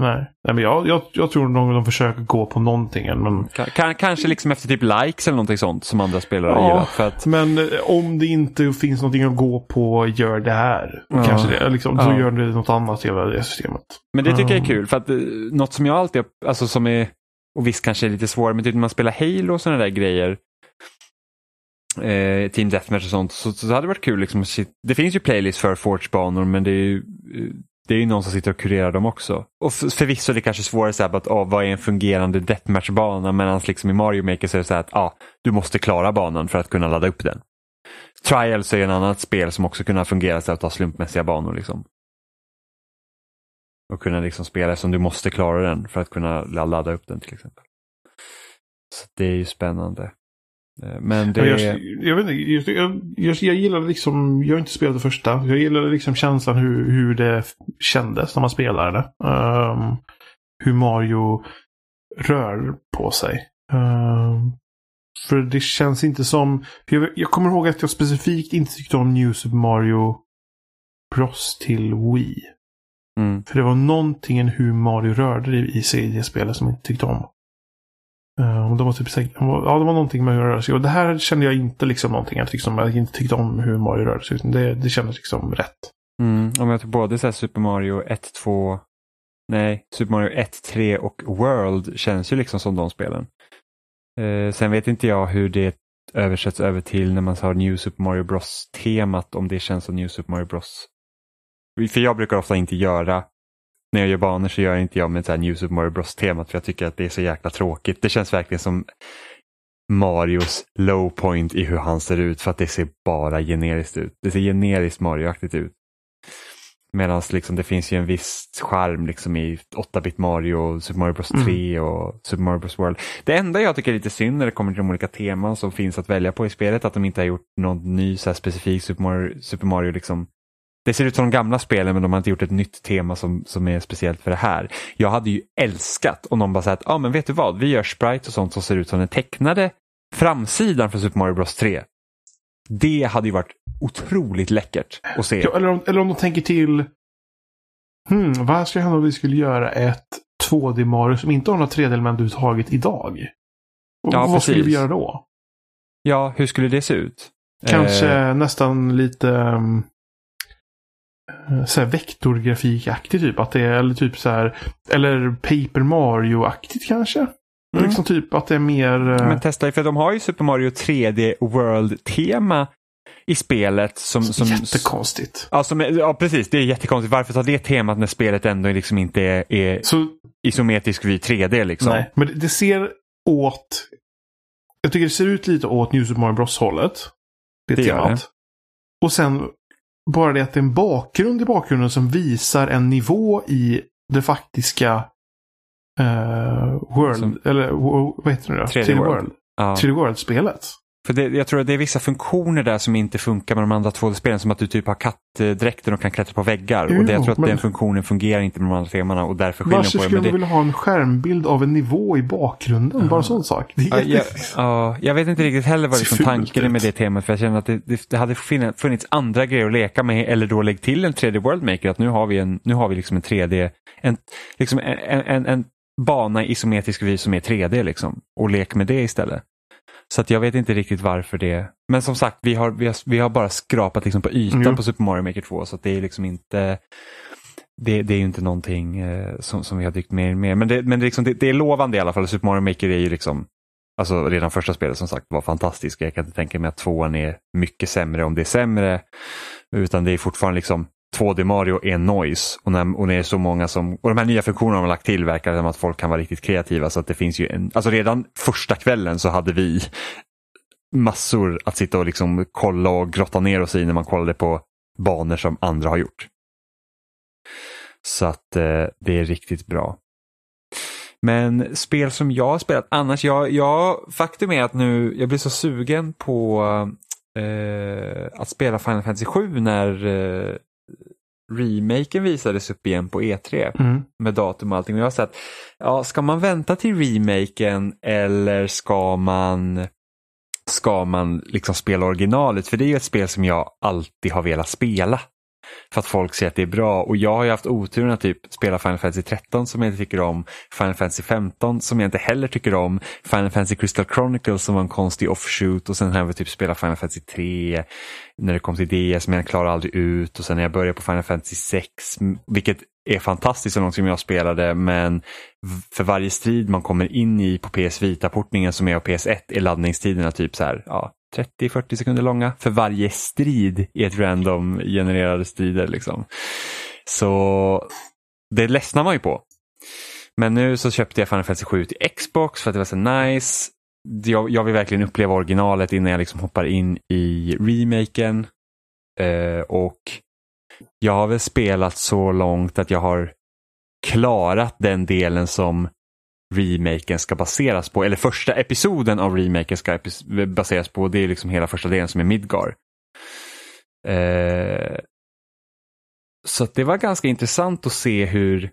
Nej. Nej, men jag, jag, jag tror nog de försöker gå på någonting. Men, kan, kanske liksom efter typ likes eller någonting sånt som andra spelare har Ja. gillat. För att, men eh, om det inte finns någonting att gå på, gör det här. Ja. Kanske det. Liksom, Så Ja. gör det något annat i det systemet. men det tycker jag är kul för att eh, något som jag alltid, alltså som är, och visst kanske är lite svårare, men typ när man spelar Halo och sådana där grejer. Eh, Team Deathmatch och sånt. Så, så hade det varit kul liksom. att sit- Det finns ju playlist för Forge-banor men det är ju eh, det är ju någon som sitter och kurerar dem också. Och förvisso är det kanske svårare så här, att ah, vad är en fungerande deathmatch-bana medan liksom i Mario Maker så är det så här att ah, du måste klara banan för att kunna ladda upp den. Trials är en annat spel som också kunna fungera så att ha slumpmässiga banor. Liksom. Och kunna liksom spela som du måste klara den för att kunna ladda upp den till exempel. Så det är ju spännande. Eh, Men det. Jag, jag, vet inte, jag, jag, jag, gillar liksom, jag har inte spelat det första. Jag gillar liksom känslan hur, hur det kändes när man spelade det. Ehm, hur Mario rör på sig. Ehm, för det känns inte som... Jag, kommer ihåg att jag specifikt inte tyckte om New Super Mario Bros till Wii. Mm. För det var någonting hur Mario rörde i, i CD-spelet som jag inte tyckte om. Uh, de var typ, ja, det var någonting med hur det rörde sig. Och det här kände jag inte liksom någonting. Att liksom, jag inte tyckte om hur Mario rörde sig. Det, det kändes liksom rätt. Mm, om jag tar både så Super Mario 1, 2, nej, Super Mario 1, 3 och World känns ju liksom som de spelen. Uh, sen vet inte jag hur det översätts över till när man har New Super Mario Bros-temat, om det känns som New Super Mario Bros. För jag brukar ofta inte göra när jag gör banor så gör inte jag med så här New Super Mario Bros-temat för jag tycker att det är så jäkla tråkigt. Det känns verkligen som Marios low point i hur han ser ut för att det ser bara generiskt ut. Det ser generiskt Mario-aktigt ut. Medan liksom, det finns ju en viss charm liksom i 8-bit Mario, Super Mario Bros 3 mm. och Super Mario Bros World. Det enda jag tycker är lite synd när det kommer till de olika teman som finns att välja på i spelet, att de inte har gjort någon ny så här, specifik Super Mario, Super Mario liksom det ser ut som de gamla spelen men de har inte gjort ett nytt tema som, som är speciellt för det här. Jag hade ju älskat om någon bara sagt, ja ah, men vet du vad, vi gör sprite och sånt som ser ut som den tecknade framsidan för Super Mario Bros 3. Det hade ju varit otroligt läckert att se. Ja, eller, om, eller om de tänker till, hmm, vad ska hända om vi skulle göra ett 2D Mario som inte har några 3D-element överhuvudtaget idag? Och ja, vad precis. skulle vi göra då? Ja, hur skulle det se ut? Kanske eh... nästan lite um, så här vektorgrafikaktigt typ. Att det är eller typ så här, eller Paper Mario-aktigt kanske. Mm. Liksom typ att det är mer... Uh... Men testa, för de har ju Super Mario 3D World-tema i spelet. Som, som, Jättekonstigt. Ja, som, ja, precis. Det är jättekonstigt. Varför ta det temat när spelet ändå liksom inte är, är så... isometrisk vid 3D? Liksom? Nej, men det ser åt... Jag tycker det ser ut lite åt New Super Mario Bros-hållet. Det, det temat. Det. Och sen bara det att det är en bakgrund i bakgrunden som visar en nivå i det faktiska uh, World, som, eller vad heter det då? 3D, 3D World. World. Ja. 3D World-spelet. För det, jag tror att det är vissa funktioner där som inte funkar med de andra två spelen. Som att du typ har kattdräkten och kan klättra på väggar. Jo, och det, jag tror att men... den funktionen fungerar inte med de andra temana och därför skiljer Varför skulle du vilja ha en skärmbild av en nivå i bakgrunden? Uh. Bara en sån sak. Ja, jag, uh, jag vet inte riktigt heller vad liksom tanken är med det temat. För jag känner att det, det, det, hade funnits andra grejer att leka med. Eller då lägg till en 3D World Maker. Att nu har vi, en, nu har vi liksom en 3D, en, liksom en, en, en bana i isometrisk vis som är 3D liksom. Och lek med det istället. Så att jag vet inte riktigt varför det. Men som sagt, vi har, vi har, vi har bara skrapat liksom på ytan mm. på Super Mario Maker 2 så det är liksom inte det, det är ju inte någonting eh, som, som vi har dykt mer med. Men, det, men det, liksom, det, det, är lovande i alla fall. Super Mario Maker är ju liksom, alltså redan första spelet som sagt var fantastiskt. Jag kan inte tänka mig att tvåan är mycket sämre om det är sämre. Utan det är fortfarande liksom 2D Mario är noise och när, och när det är så många som, och de här nya funktionerna de har lagt till verkar som att folk kan vara riktigt kreativa så att det finns ju en, alltså redan första kvällen så hade vi massor att sitta och liksom kolla och grotta ner oss i när man kollade på banor som andra har gjort. Så att eh, det är riktigt bra. Men spel som jag har spelat annars, jag, jag, faktum är att nu, jag blir så sugen på eh, att spela Final Fantasy 7 när eh, remaken visades upp igen på E3 mm. med datum och allting. Och jag har sagt, ja, ska man vänta till remaken eller ska man ska man liksom spela originalet? För det är ju ett spel som jag alltid har velat spela. För att folk säger att det är bra. Och jag har ju haft oturen att typ spela Final Fantasy 13 som jag inte tycker om, Final Fantasy 15 som jag inte heller tycker om, Final Fantasy Crystal Chronicles som var en konstig offshoot och sen har jag typ spelat Final Fantasy 3 när det kom till det som jag klarade aldrig ut. Och sen när jag började på Final Fantasy 6 vilket är fantastiskt så långt som jag spelade men för varje strid man kommer in i på PS Vita-portningen som är på PS1 är laddningstiderna typ så här, ja, 30-40 sekunder långa för varje strid i ett random genererade strider. Liksom. Så det ledsnar man ju på. Men nu så köpte jag Final Fantasy 7 till Xbox för att det var så nice. Jag, jag vill verkligen uppleva originalet innan jag liksom hoppar in i remaken. Eh, och jag har väl spelat så långt att jag har klarat den delen som remaken ska baseras på, eller första episoden av remaken ska baseras på. Det är liksom hela första delen som är Midgar. Eh, så det var ganska intressant att se hur,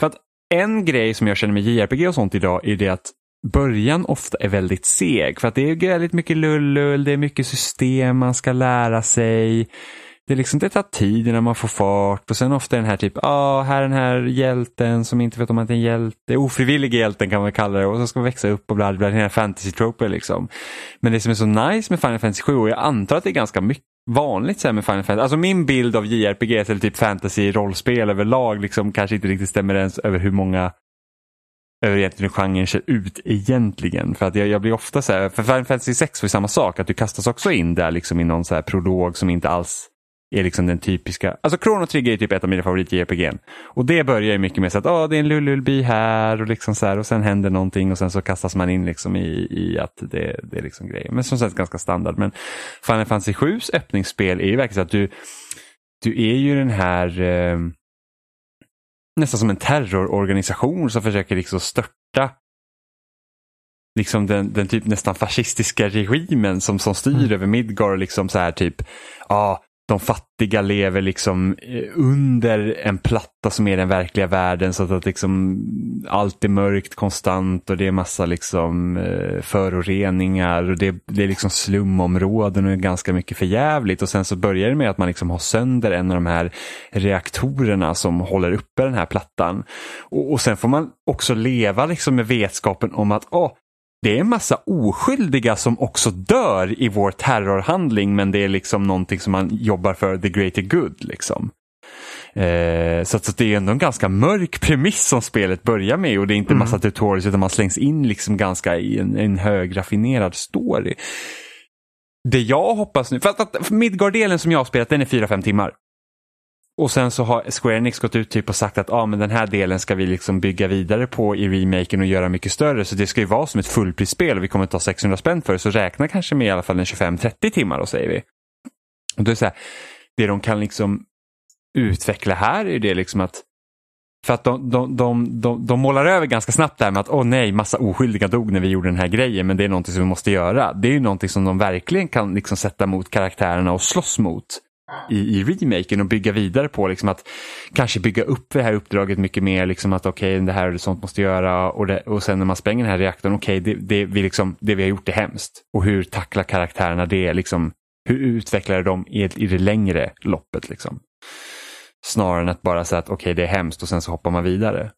för att en grej som jag känner med JRPG och sånt idag är det att början ofta är väldigt seg. För att det är väldigt mycket lull-lull, det är mycket system man ska lära sig det, är liksom, det tar tid innan man får fart och sen ofta den här typ, ja, ah, här är den här hjälten som inte vet om att det är en hjälte, ofrivillig hjälten kan man kalla det och så ska man växa upp och bla bla, den här fantasy-tropen liksom. Men det som är så nice med Final Fantasy 7 och jag antar att det är ganska mycket vanligt så med Final Fantasy. Alltså min bild av JRPG eller typ fantasy rollspel överlag liksom kanske inte riktigt stämmer ens över hur många över egentligen hur genren ser ut egentligen. För att jag, jag blir ofta så här, för Final Fantasy 6 var samma sak, att du kastas också in där liksom i någon så här prolog som inte alls är liksom den typiska, alltså Chrono Trigger är typ ett av mina favorit-JRPG. Och det börjar ju mycket med så att oh, det är en lullulby här och liksom så här och sen händer någonting och sen så kastas man in liksom i, i att det, det är liksom grejer. Men som sagt ganska standard. Men Final Fantasy 7s öppningsspel är ju verkligen så att du, du är ju den här eh, nästan som en terrororganisation som försöker liksom störta liksom den, den typ nästan fascistiska regimen som, som styr mm. över Midgar. Liksom så här typ, ja, ah, de fattiga lever liksom eh, under en platta som är den verkliga världen så att liksom allt är mörkt konstant och det är massa liksom eh, föroreningar och det, det är liksom slumområden och ganska mycket förjävligt och sen så börjar det med att man liksom har sönder en av de här reaktorerna som håller uppe den här plattan. Och, och sen får man också leva liksom med vetskapen om att oh, det är en massa oskyldiga som också dör i vår terrorhandling men det är liksom någonting som man jobbar för the greater good. Liksom. Eh, så, så det är ändå en ganska mörk premiss som spelet börjar med och det är inte mm. massa tutorials utan man slängs in liksom ganska i en, en högraffinerad story. Det jag hoppas nu, för att, att Midgard-delen som jag har spelat den är 4-5 timmar. Och sen så har Square Enix gått ut typ och sagt att ah, men den här delen ska vi liksom bygga vidare på i remaken och göra mycket större. Så det ska ju vara som ett fullprisspel och vi kommer att ta 600 spänn för det. Så räkna kanske med i alla fall en 25-30 timmar då säger vi. Och då är det, så här, det de kan liksom utveckla här är det liksom att för att de, de, de, de, de målar över ganska snabbt det här med att åh oh nej, massa oskyldiga dog när vi gjorde den här grejen men det är någonting som vi måste göra. Det är ju någonting som de verkligen kan liksom sätta mot karaktärerna och slåss mot i, i remaken och bygga vidare på. Liksom att kanske bygga upp det här uppdraget mycket mer. Liksom att okej, okay, det här är sånt måste göra och, det, och sen när man spränger den här reaktorn, okej, okay, det, det, vi liksom, det vi har gjort är hemskt. Och hur tacklar karaktärerna det? Liksom, hur utvecklar de i, i det längre loppet? Liksom? Snarare än att bara säga att okej, okay, det är hemskt och sen så hoppar man vidare.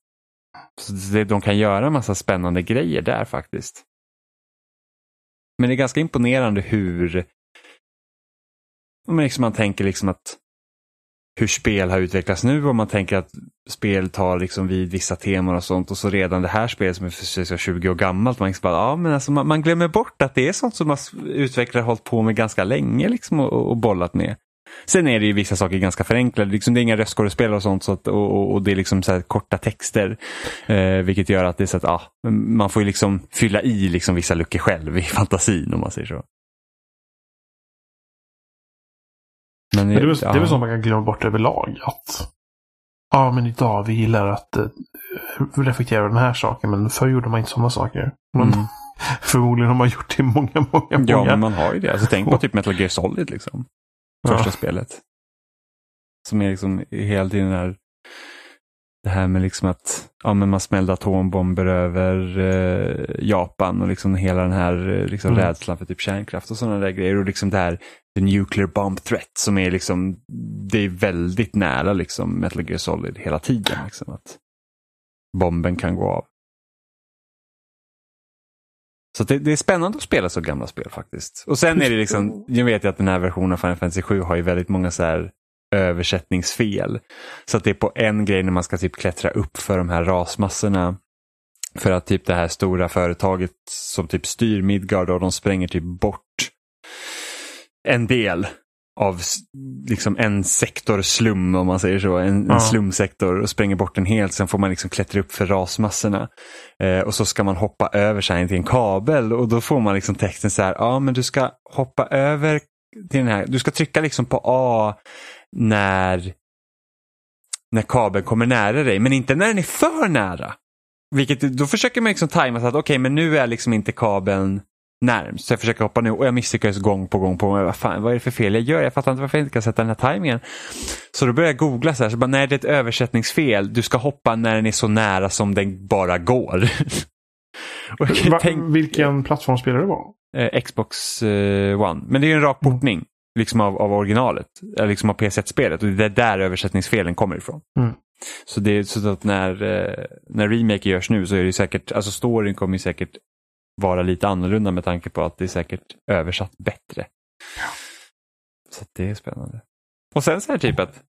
Så det, de kan göra en massa spännande grejer där faktiskt. Men det är ganska imponerande hur men liksom man tänker liksom att hur spel har utvecklats nu och man tänker att spel tar liksom vid vissa teman och sånt och så redan det här spelet som är för 20 år gammalt, man, liksom bara, ja, men alltså man, man, glömmer bort att det är sånt som man utvecklare har hållit på med ganska länge liksom och, och bollat med. Sen är det ju vissa saker ganska förenklade, liksom, det är inga röstskådespelare och sånt så att, och, och, det är liksom så korta texter. Eh, vilket gör att det är så att ah, man får ju liksom fylla i liksom vissa luckor själv i fantasin om man säger så. Men, men det, är väl, ja. det är väl så man kan glömma bort överlag. Att ja, men idag vi gillar att uh, reflektera den här saken. Men förr gjorde man inte sådana saker. Men mm. förmodligen har man gjort det i många, många, många. Ja, men man har ju det. Alltså, tänk på typ Metal Gear Solid liksom. Första ja. spelet. Som är liksom hela tiden där det här med liksom att ja, men man smällde atombomber över eh, Japan och liksom hela den här eh, liksom mm. rädslan för typ kärnkraft och sådana där grejer. Och liksom det här the nuclear bomb threat som är liksom, det är väldigt nära liksom Metal Gear Solid hela tiden. Liksom, att bomben kan gå av. Så det, det, är spännande att spela så gamla spel faktiskt. Och sen är det liksom, jag vet ju att den här versionen av Final Fantasy 7 har ju väldigt många så här översättningsfel. Så att det är på en grej när man ska typ klättra upp för de här rasmassorna. För att typ det här stora företaget som typ styr Midgard och de spränger typ bort en del av liksom en sektor slum om man säger så, en, ja. en slumsektor och spränger bort den helt. Sen får man liksom klättra upp för rasmassorna. Eh, och så ska man hoppa över sig till en kabel och då får man liksom texten så här, ja men du ska hoppa över till den här, du ska trycka liksom på A när, när kabeln kommer nära dig, men inte när den är för nära. Vilket, då försöker man liksom tajma så att okej, okay, men nu är liksom inte kabeln närmst. Så jag försöker hoppa nu och jag misslyckas gång på gång. på vad, fan, vad är det för fel jag gör? Jag fattar inte varför jag inte kan sätta den här tajmingen. Så då börjar jag googla så här, så bara, nej det är ett översättningsfel. Du ska hoppa när den är så nära som den bara går. Va, tänk, vilken plattform spelar du på? Eh, Xbox eh, One. Men det är en rak portning. Liksom av, av originalet, eller liksom av PS1-spelet. Och det är där översättningsfelen kommer ifrån. Mm. Så det är så att när, eh, när remake görs nu så är det säkert, alltså storyn kommer säkert vara lite annorlunda med tanke på att det är säkert översatt bättre. Så det är spännande. Och sen så här typ att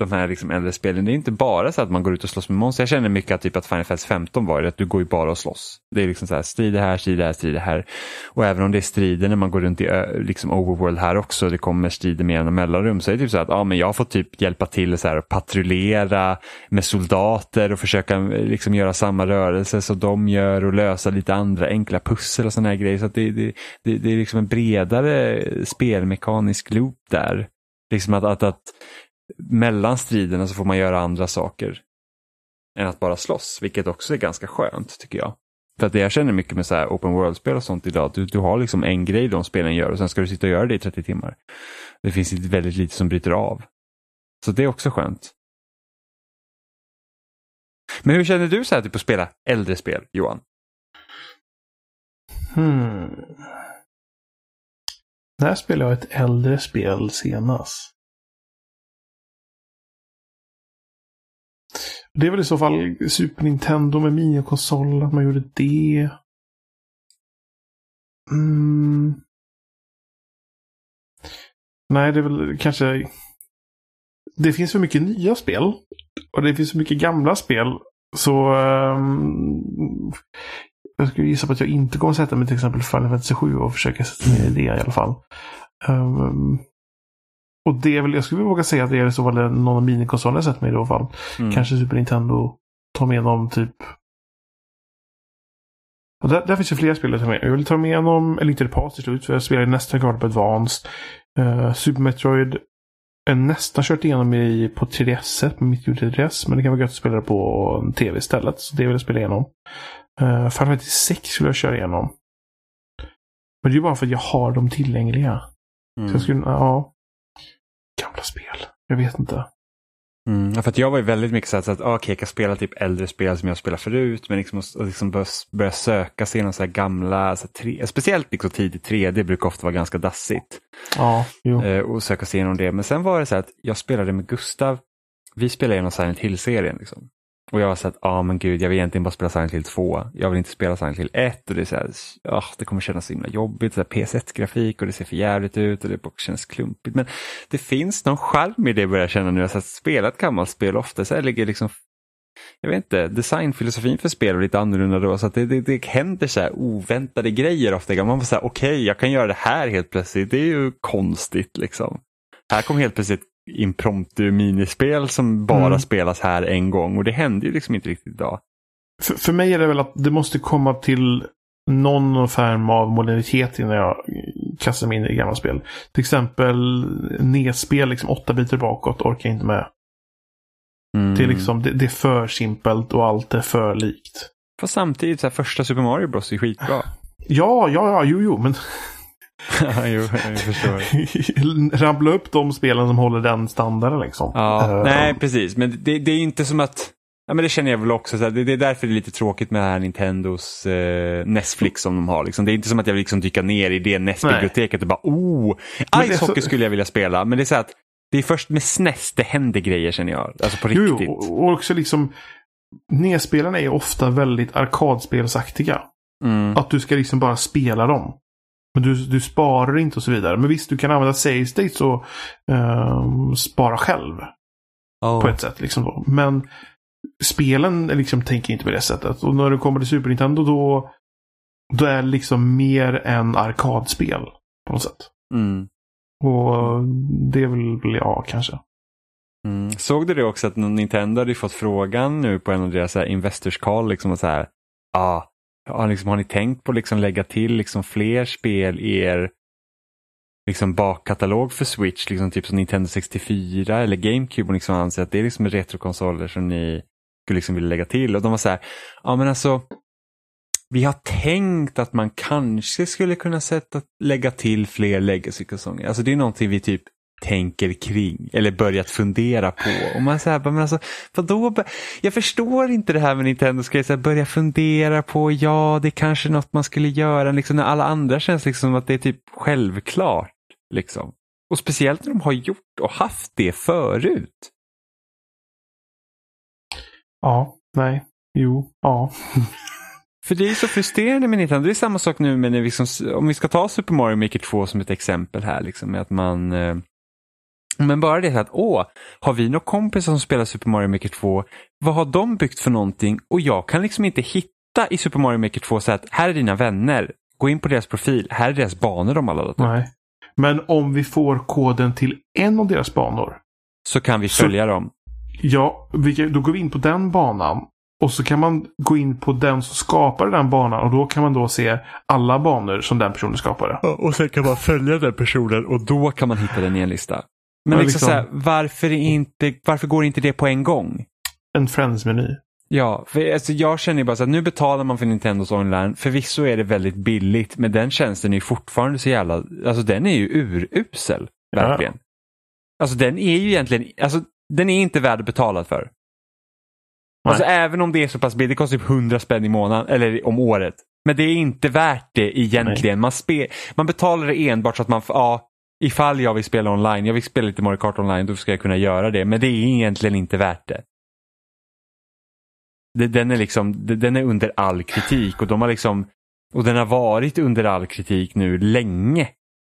de här liksom äldre spelen, det är inte bara så att man går ut och slåss med monster. Jag känner mycket att, typ att Final Fantasy 15 var det, att du går ju bara och slåss. Det är liksom så här, strider här, strider här, strider här. Och även om det är strider när man går runt i liksom overworld här också, det kommer strider med jämna mellanrum, så är det typ så att ja, men jag har fått typ hjälpa till så här, att patrullera med soldater och försöka eh, liksom göra samma rörelse som de gör och lösa lite andra enkla pussel och sådana här grejer. Så att det, det, det, det är liksom en bredare spelmekanisk loop där. Liksom att, att, att mellan striderna så får man göra andra saker än att bara slåss, vilket också är ganska skönt tycker jag. För att det jag känner mycket med så här open world-spel och sånt idag, du, du har liksom en grej de spelen gör och sen ska du sitta och göra det i 30 timmar. Det finns väldigt lite som bryter av. Så det är också skönt. Men hur känner du så här typ att spela äldre spel, Johan? Hmm. När spelade jag ett äldre spel senast? Det är väl i så fall Super Nintendo med minikonsol, att man gjorde det. Mm. Nej, det är väl kanske... Det finns för mycket nya spel. Och det finns för mycket gamla spel. Så... Um, jag skulle gissa på att jag inte kommer sätta mig till exempel Final Fantasy 7 och försöka sätta mig i det i alla fall. Um, och det är väl, jag skulle våga säga att det är så fall någon av minikonsolerna jag sett mig i så fall. Mm. Kanske Super Nintendo. Ta med dem typ... Och där, där finns det flera spel att ta med. Jag vill ta med dem, det pass till slut, för jag spelade nästan klart på Advanced. Uh, Super Metroid är nästan kört igenom i, på 3DS, på mitt 3DS, men det kan vara gött att spela det på en tv istället. Så det vill jag spela igenom. Uh, Final Fantasy 6 skulle jag köra igenom. Men det är bara för att jag har dem tillgängliga. Mm. Så jag skulle, ja. Gamla spel. Jag vet inte. Mm, för jag var ju väldigt mycket så att, så att ah, okej, jag kan spela typ äldre spel som jag spelat förut, men liksom, och liksom börja, börja söka sig igenom så här gamla, så här, tre, speciellt liksom tidigt 3D brukar ofta vara ganska dassigt. Ja. Eh, och söka sig igenom det. Men sen var det så att jag spelade med Gustav, vi spelade igenom Silent Hill-serien. Liksom. Och jag var så att, ja ah, men gud, jag vill egentligen bara spela Silent Hill 2. Jag vill inte spela Silent Hill 1 och det är så här, ah, det kommer kännas så himla jobbigt, PS1-grafik och det ser för jävligt ut och det känns klumpigt. Men det finns någon charm i det börjar jag känna nu, Jag har spela ett gammalt spel ofta så här ligger liksom jag vet inte, designfilosofin för spel är lite annorlunda då så att det, det, det händer så här oväntade grejer ofta. Man får säga okej, okay, jag kan göra det här helt plötsligt. Det är ju konstigt liksom. Här kom helt plötsligt impromptu minispel som bara Mm. spelas här en gång och det händer ju liksom inte riktigt idag. För, för mig är det väl att det måste komma till någon form av modernitet innan jag kastar mig in i gamla spel. Till exempel NES-spel, liksom åtta bitar bakåt, orkar jag inte med. Mm. Det, är liksom, det, det är för simpelt och allt är för likt. Fast samtidigt, så här, första Super Mario Bros är skitbra. Ja, ja, ja, jo, jo, men Ja, jo, jag förstår. rabbla upp de spelen som håller den standarden liksom. Ja, Eh, nej, precis. Men det, det är inte som att... Ja, men det känner jag väl också. Så här, det, det är därför det är lite tråkigt med det här Nintendos eh, Netflix som de har. Liksom. Det är inte som att jag vill liksom dyka ner i det NES-biblioteket och bara oh, Ice Hockey så- skulle jag vilja spela. Men det är så att det är först med SNES det händer grejer känner jag. Alltså på riktigt. jo, och och också liksom NES-spelarna är ofta väldigt arkadspelsaktiga. Mm. Att du ska liksom bara spela dem. Men du, du sparar inte och så vidare. Men visst, du kan använda save states och ehm, spara själv. Oh. På ett sätt. Liksom då. Men spelen liksom tänker inte på det sättet. Och när det kommer till Super Nintendo då, då är det liksom mer än arkadspel. På något sätt. Mm. Och det väl jag kanske. Mm. Såg du det också att Nintendo hade fått frågan nu på en av deras investors call, liksom så här, ah, har, liksom, har ni tänkt på liksom lägga till liksom fler spel i er liksom bakkatalog för Switch, liksom typ som Nintendo 64 eller GameCube och liksom anser att det är liksom retrokonsoler som ni skulle liksom vilja lägga till. Och de var så här, ja men alltså vi har tänkt att man kanske skulle kunna sätta, lägga till fler legacy-konsoler. Alltså det är någonting vi typ tänker kring eller börjat fundera på. Och man säger, men alltså, vadå? Jag förstår inte det här med Nintendo ska jag börja fundera på, ja det är kanske något man skulle göra, liksom när alla andra känns liksom som att det är typ självklart. Liksom. Och speciellt när de har gjort och haft det förut. Ja, nej, jo, ja. För det är så frustrerande med Nintendo. Det är samma sak nu med när vi liksom, om vi ska ta Super Mario Maker 2 som ett exempel här. Liksom, med att man... Men bara det att, åh, har vi några kompisar som spelar Super Mario Maker 2? Vad har de byggt för någonting? Och jag kan liksom inte hitta i Super Mario Maker 2 så att här är dina vänner. Gå in på deras profil. Här är deras banor de har laddat upp. Nej. Men om vi får koden till en av deras banor. Så kan vi följa så, dem. Ja, då går vi in på den banan. Och så kan man gå in på den som skapade den banan och då kan man då se alla banor som den personen skapade. Och sen kan man följa den personen och då kan man hitta den i en lista. Men liksom, liksom så här, varför, inte, varför går inte det på en gång? En Friends-meny. Ja, för alltså jag känner ju bara så att nu betalar man för Nintendos online. Förvisso är det väldigt billigt, men den tjänsten är ju fortfarande så jävla, alltså den är ju urusel. Verkligen. Ja. Alltså den är ju egentligen, alltså den är inte värd att betala för. Alltså även om det är så pass billigt, det kostar typ 100 spänn i månaden, eller om året. Men det är inte värt det egentligen. Man, spe, man betalar det enbart så att man, ja, ifall jag vill spela online, jag vill spela lite Mario Kart online, då ska jag kunna göra det. Men det är egentligen inte värt det. Den är liksom, den är under all kritik och de har liksom, och den har varit under all kritik nu länge.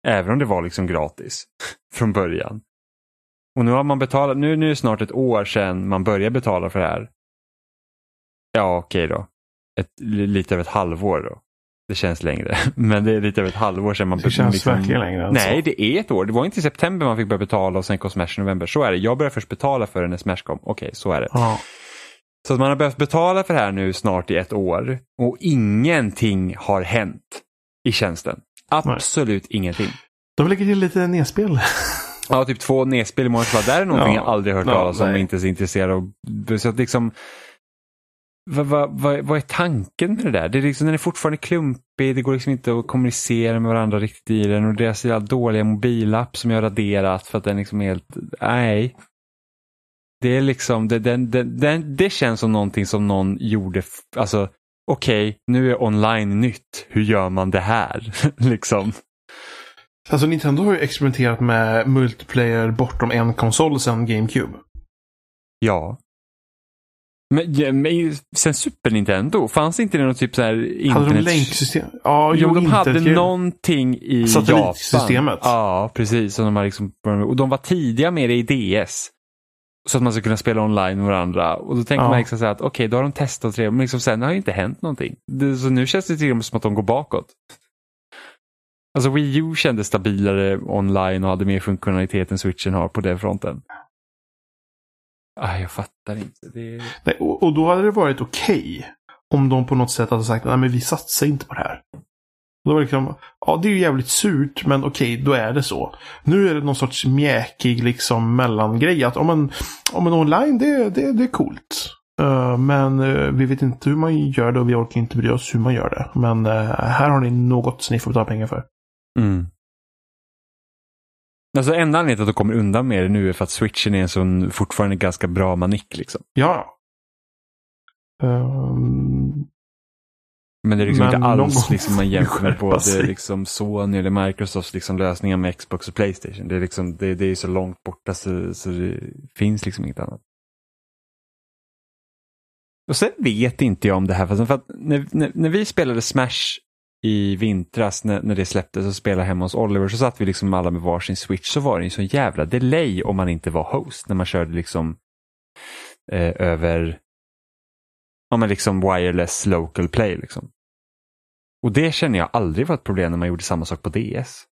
Även om det var liksom gratis från början. Och nu har man betalat, nu, nu är det snart ett år sedan man började betala för det här. Ja, okej okay då. Ett, lite över ett halvår då. Det känns längre, men det är lite över ett halvår sedan man... Det känns liksom, verkligen längre. Alltså. Nej, det är ett år. Det var inte i september man fick börja betala och sen kom Smash i november. Så är det. Jag började först betala för det när Smash kom. Okej, så är det. Ja. Så att man har behövt betala för det här nu snart i ett år och ingenting har hänt i tjänsten. Absolut Nej. ingenting. De lägger till lite nedspel. Ja, typ två nedspel i månaden. Det är någonting ja. jag aldrig hört talas om och inte är så intresserad av. Så att liksom, vad, vad, vad, vad, är tanken med det där? Det är liksom, den är fortfarande klumpig, det går liksom inte att kommunicera med varandra riktigt i den och deras dåliga mobilapp som jag har raderat för att den liksom är helt, nej. Det är liksom, det, den, den, den, det känns som någonting som någon gjorde, alltså okej, okay, nu är online nytt, hur gör man det här? liksom. Alltså Nintendo har ju experimenterat med multiplayer bortom en konsol sedan GameCube. Ja. Men, men sen Super Nintendo, fanns inte det något typ så här internet... Hade de länksystem? Ja, jo, de hade någonting i Satellitsystemet. Japan. Ja, precis. Och de, har liksom, och de var tidiga med det i DS. Så att man ska kunna spela online med varandra. Och då tänker ja. man liksom så att okej, okay, då har de testat det, men liksom sen har det inte hänt någonting. Det, så nu känns det till och med som att de går bakåt. Alltså Wii U kändes stabilare online och hade mer funktionalitet än switchen har på den fronten. Ah, jag fattar inte. Det... Nej, och, och, då hade det varit okej okay om de på något sätt hade sagt att vi satsar inte på det här. Då var det liksom, ja det är ju jävligt surt men okej, okay, då är det så. Nu är det någon sorts mjäkig liksom mellangrej. Att om en, om en online, det, det, det är coolt. Uh, men uh, vi vet inte hur man gör det och vi orkar inte bry oss hur man gör det. Men uh, här har ni något som ni får betala pengar för. Mm. Alltså enda anledningen till att de kommer undan med det nu är för att switchen är en sån fortfarande ganska bra manick liksom. Ja. Um... Men det är liksom inte alls liksom man jämför med både liksom Sony eller Microsofts liksom lösningar med Xbox och Playstation. Det är, liksom, det, det är så långt borta så, så det finns liksom inget annat. Och sen vet inte jag om det här, för att när, när, när vi spelade Smash i vintras när, när det släpptes och spelade hemma hos Oliver så satt vi liksom alla med varsin switch så var det en sån jävla delay om man inte var host när man körde liksom eh, över ja, men liksom wireless local play. Liksom. Och det känner jag aldrig var ett problem när man gjorde samma sak på DS.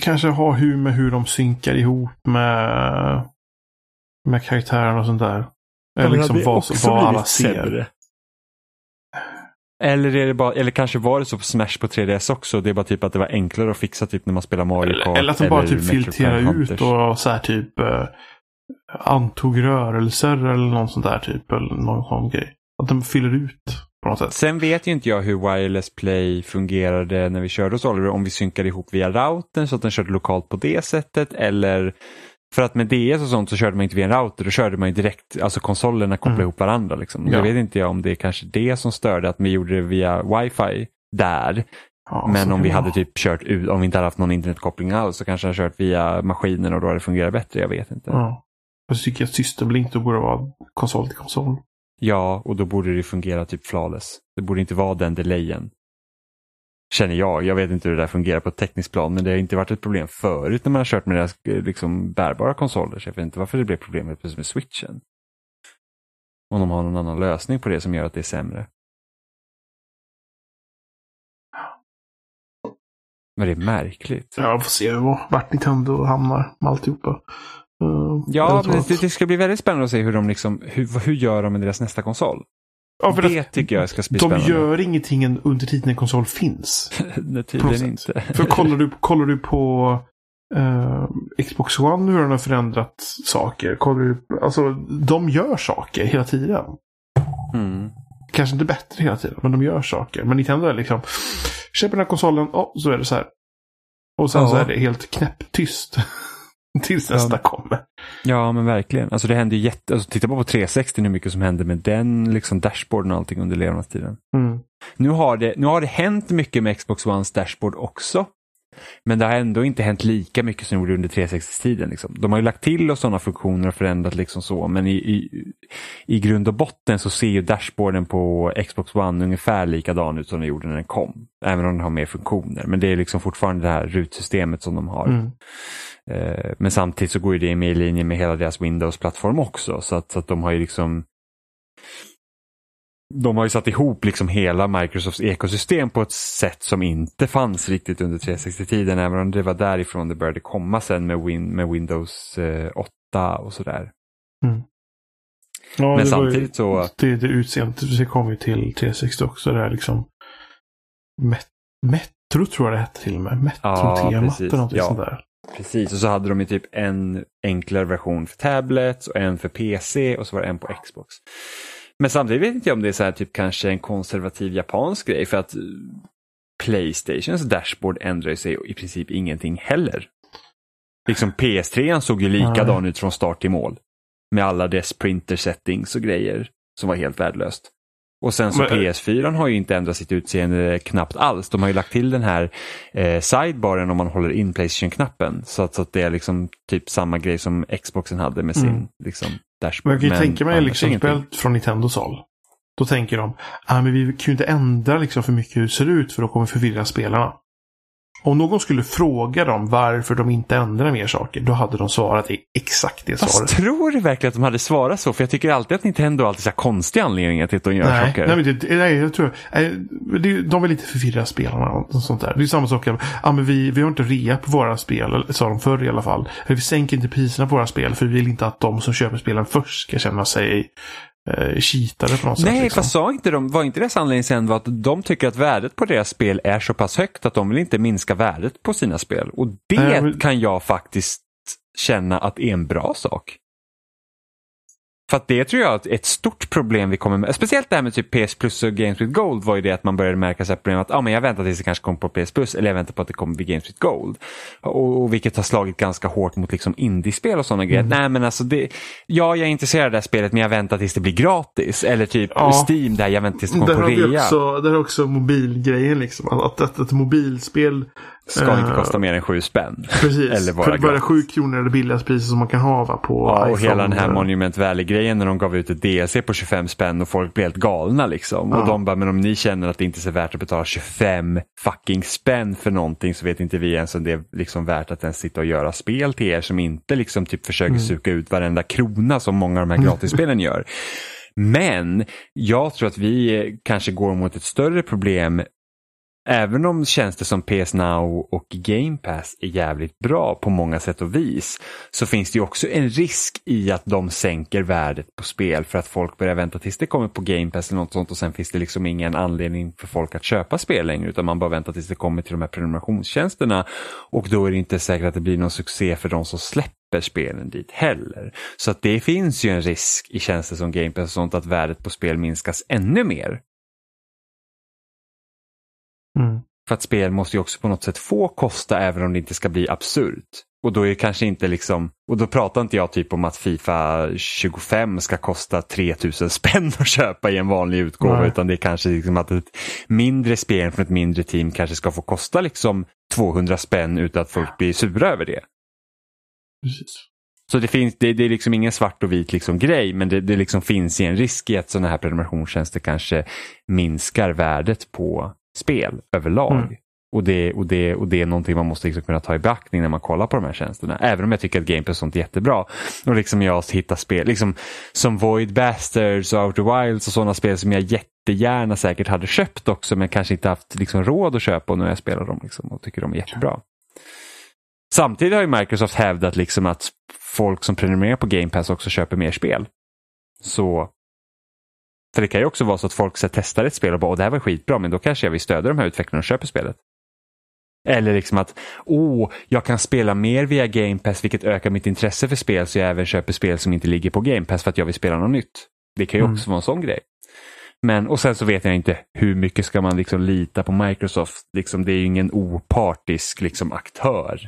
Kanske ha hur med hur de synkar ihop med, med karaktärerna och sånt där. Eller liksom vad, vad alla ser. Sämre. Eller, är det bara, eller kanske var det så på Smash på 3DS också. Det är bara typ att det var enklare att fixa typ när man spelar Mario Kart. Eller att de bara typ filtrerar ut och så här typ eh, antog rörelser eller något sånt där typ. Eller någon sån grej. Att de fyller ut på något sätt. Sen vet ju inte jag hur Wireless Play fungerade när vi körde hos Oliver. Om vi synkade ihop via routern så att den körde lokalt på det sättet. Eller för att med DS och sånt så körde man inte via en router, då körde man ju direkt, alltså konsolerna kopplade mm. ihop varandra. Liksom. Ja. Jag vet inte jag om det är kanske det som störde att vi gjorde det via wifi där. Ja, Men om vi hade typ kört ut, om vi inte hade haft någon internetkoppling alls så kanske hade kört via maskinen och då hade det fungerat bättre. Jag vet inte. Ja. Jag tycker att Systemblink då borde vara konsol till konsol. Ja, och då borde det fungera typ flawless. Det borde inte vara den delayen. Känner jag. Jag vet inte hur det där fungerar på ett tekniskt plan, men det har inte varit ett problem förut när man har kört med deras eh, liksom, bärbara konsoler. Så jag vet inte varför det blev problem helt plötsligt med switchen. Om de har någon annan lösning på det som gör att det är sämre. Men det är märkligt. Ja, vi får se var- vart Nintendo hamnar med alltihopa. Uh, Ja, det, det ska bli väldigt spännande att se hur de liksom, hur, hur gör de med deras nästa konsol? Ja, för det tycker jag ska bli De spännande. gör ingenting under tiden en konsol finns. På tydligen inte. För kollar du, kollar du på eh, Xbox One hur den har förändrat saker. Kollar du, alltså, de gör saker hela tiden. Mm. Kanske inte bättre hela tiden, men de gör saker. Men Nintendo är liksom, köper den här konsolen, oh, så är det så här. Och sen Ja. så är det helt knäpptyst. Tills nästa kommer. Ja, men verkligen. Alltså det händer ju jätte... Alltså, titta bara på 360 hur mycket som hände med den liksom dashboarden och allting under levnadstiden. Mm. Nu har, det, nu har det hänt mycket med Xbox Ones dashboard också. Men det har ändå inte hänt lika mycket som det gjorde under 360-tiden. Liksom. De har ju lagt till och sådana funktioner och förändrat liksom så. Men i, i, i grund och botten så ser ju dashboarden på Xbox One ungefär likadan ut som den gjorde när den kom. Även om den har mer funktioner. Men det är liksom fortfarande det här rutsystemet som de har. Mm. Eh, Men samtidigt så går ju det med i linje med hela deras Windows-plattform också. Så att, så att de har ju liksom de har ju satt ihop liksom hela Microsofts ekosystem på ett sätt som inte fanns riktigt under 360-tiden. Även om det var därifrån det började komma sen med, Win med Windows eh, 8 och sådär. Ja, Men ju- samtidigt så- Det, det utseendet, det kom ju till 360 också. Det är liksom Met, Metro tror jag det hette till och med. Ja, Metro-temat precis. eller någonting Ja. sånt där. Precis, och så hade de ju typ en enklare version för tablets och en för PC och så var det en på Xbox. Men samtidigt vet inte jag om det är så här typ kanske en konservativ japansk grej för att eh, Playstations dashboard ändrar sig i princip ingenting heller. Liksom PS3 såg ju likadan ut från start till mål. Med alla dess printer settings och grejer som var helt värdelöst. Och sen så Men- PS4 har ju inte ändrat sitt utseende knappt alls. De har ju lagt till den här eh, sidebaren om man håller in Playstation-knappen. Så att, så att det är liksom typ samma grej som Xboxen hade med sin Mm. liksom, dashboard. Men jag kan ju tänka mig liksom ingenting. från Nintendos håll. Då tänker de, ah, men vi kan ju inte ändra liksom för mycket hur det ser ut för då kommer vi förvirra spelarna. Om någon skulle fråga dem varför de inte ändrar mer saker, då hade de svarat i exakt det Fast svaret. tror du verkligen att de hade svarat så? För jag tycker alltid att Nintendo alltid har konstiga anledningar till att de gör Nej, saker. nej, men det, nej, jag tror nej, de vill inte förvirra spelarna och sånt där. Det är samma sak. Ja, men vi, vi har inte rea på våra spel, sa de förr i alla fall. Eller vi sänker inte priserna på våra spel för vi vill inte att de som köper spelen först ska känna sig eh, cheatade på något sätt. Nej, liksom. fast sa inte de, var inte deras anledning sen var att de tycker att värdet på deras spel är så pass högt att de vill inte minska värdet på sina spel. Och det Nej, men- kan jag faktiskt känna att är en bra sak. För att det tror jag är ett stort problem vi kommer med. Speciellt det här med typ PS Plus och Games with Gold var ju det att man började märka så här problem att ah, men jag väntar tills det kanske kommer på PS Plus eller jag väntar på att det kommer vid Games with Gold. Och, och vilket har slagit ganska hårt mot liksom indiespel och sådana grejer. Nej men alltså det, ja jag är intresserad av det här spelet men jag väntar tills det blir gratis. Eller typ Ja. Steam där jag väntar tills det kommer Där på rea. också, där har också mobilgrejen liksom. Att, att ett mobilspel Ska inte eh, kosta mer än sju spänn. Precis. Eller vara För bara gratis. 7 kronor är det billigaste priset som man kan ha va, på Ja, och hela den här Monument Valley-grejen när de gav ut ett DLC på 25 spänn och folk blev helt galna liksom. Ja. Och de bara, men om ni känner att det inte är så värt att betala 25 fucking spänn för någonting så vet inte vi ens om det är liksom värt att ens sitta och göra spel till er som inte liksom typ försöker Mm. suka ut varenda krona som många av de här gratisspelen gör. Men jag tror att vi kanske går mot ett större problem Även om tjänster som PS Now och Game Pass är jävligt bra på många sätt och vis så finns det ju också en risk i att de sänker värdet på spel för att folk börjar vänta tills det kommer på Game Pass eller något sånt och sen finns det liksom ingen anledning för folk att köpa spel längre utan man bara väntar tills det kommer till de här prenumerationstjänsterna och då är det inte säkert att det blir någon succé för de som släpper spelen dit heller. Så att det finns ju en risk i tjänster som Game Pass och sånt att värdet på spel minskas ännu mer Mm. För att spel måste ju också på något sätt få kosta även om det inte ska bli absurt. Och då är kanske inte liksom, och då pratar inte jag typ om att Fifa 25 ska kosta 3000 spänn att köpa i en vanlig utgåva Nej. utan det är kanske liksom att ett mindre spel från ett mindre team kanske ska få kosta liksom 200 spänn utan att folk blir sura över det. Precis. Så det, finns, det, det är liksom ingen svart och vit liksom grej men det, det liksom finns en risk i att sådana här prenumerationstjänster kanske minskar värdet på spel överlag. Mm. Och det, och, det, och det är någonting man måste liksom kunna ta i beaktning när man kollar på de här tjänsterna. Även om jag tycker att Game Pass sånt är jättebra. Och liksom jag hittar spel liksom, som Void Bastards och Outer Wilds och sådana spel som jag jättegärna säkert hade köpt också men kanske inte haft liksom, råd att köpa och nu jag spelar dem liksom, och tycker de är jättebra. Samtidigt har ju Microsoft hävdat liksom att folk som prenumererar på Game Pass också köper mer spel. Så för det kan ju också vara så att folk så testar ett spel och bara Åh, det här var skitbra men då kanske jag vill stödja de här utvecklarna och köper spelet. Eller liksom att, åh, jag kan spela mer via Game Pass vilket ökar mitt intresse för spel så jag även köper spel som inte ligger på Game Pass för att jag vill spela något nytt. Det kan ju mm. också vara en sån grej. Men, och sen så vet jag inte hur mycket ska man liksom lita på Microsoft. Liksom, det är ju ingen opartisk liksom, aktör.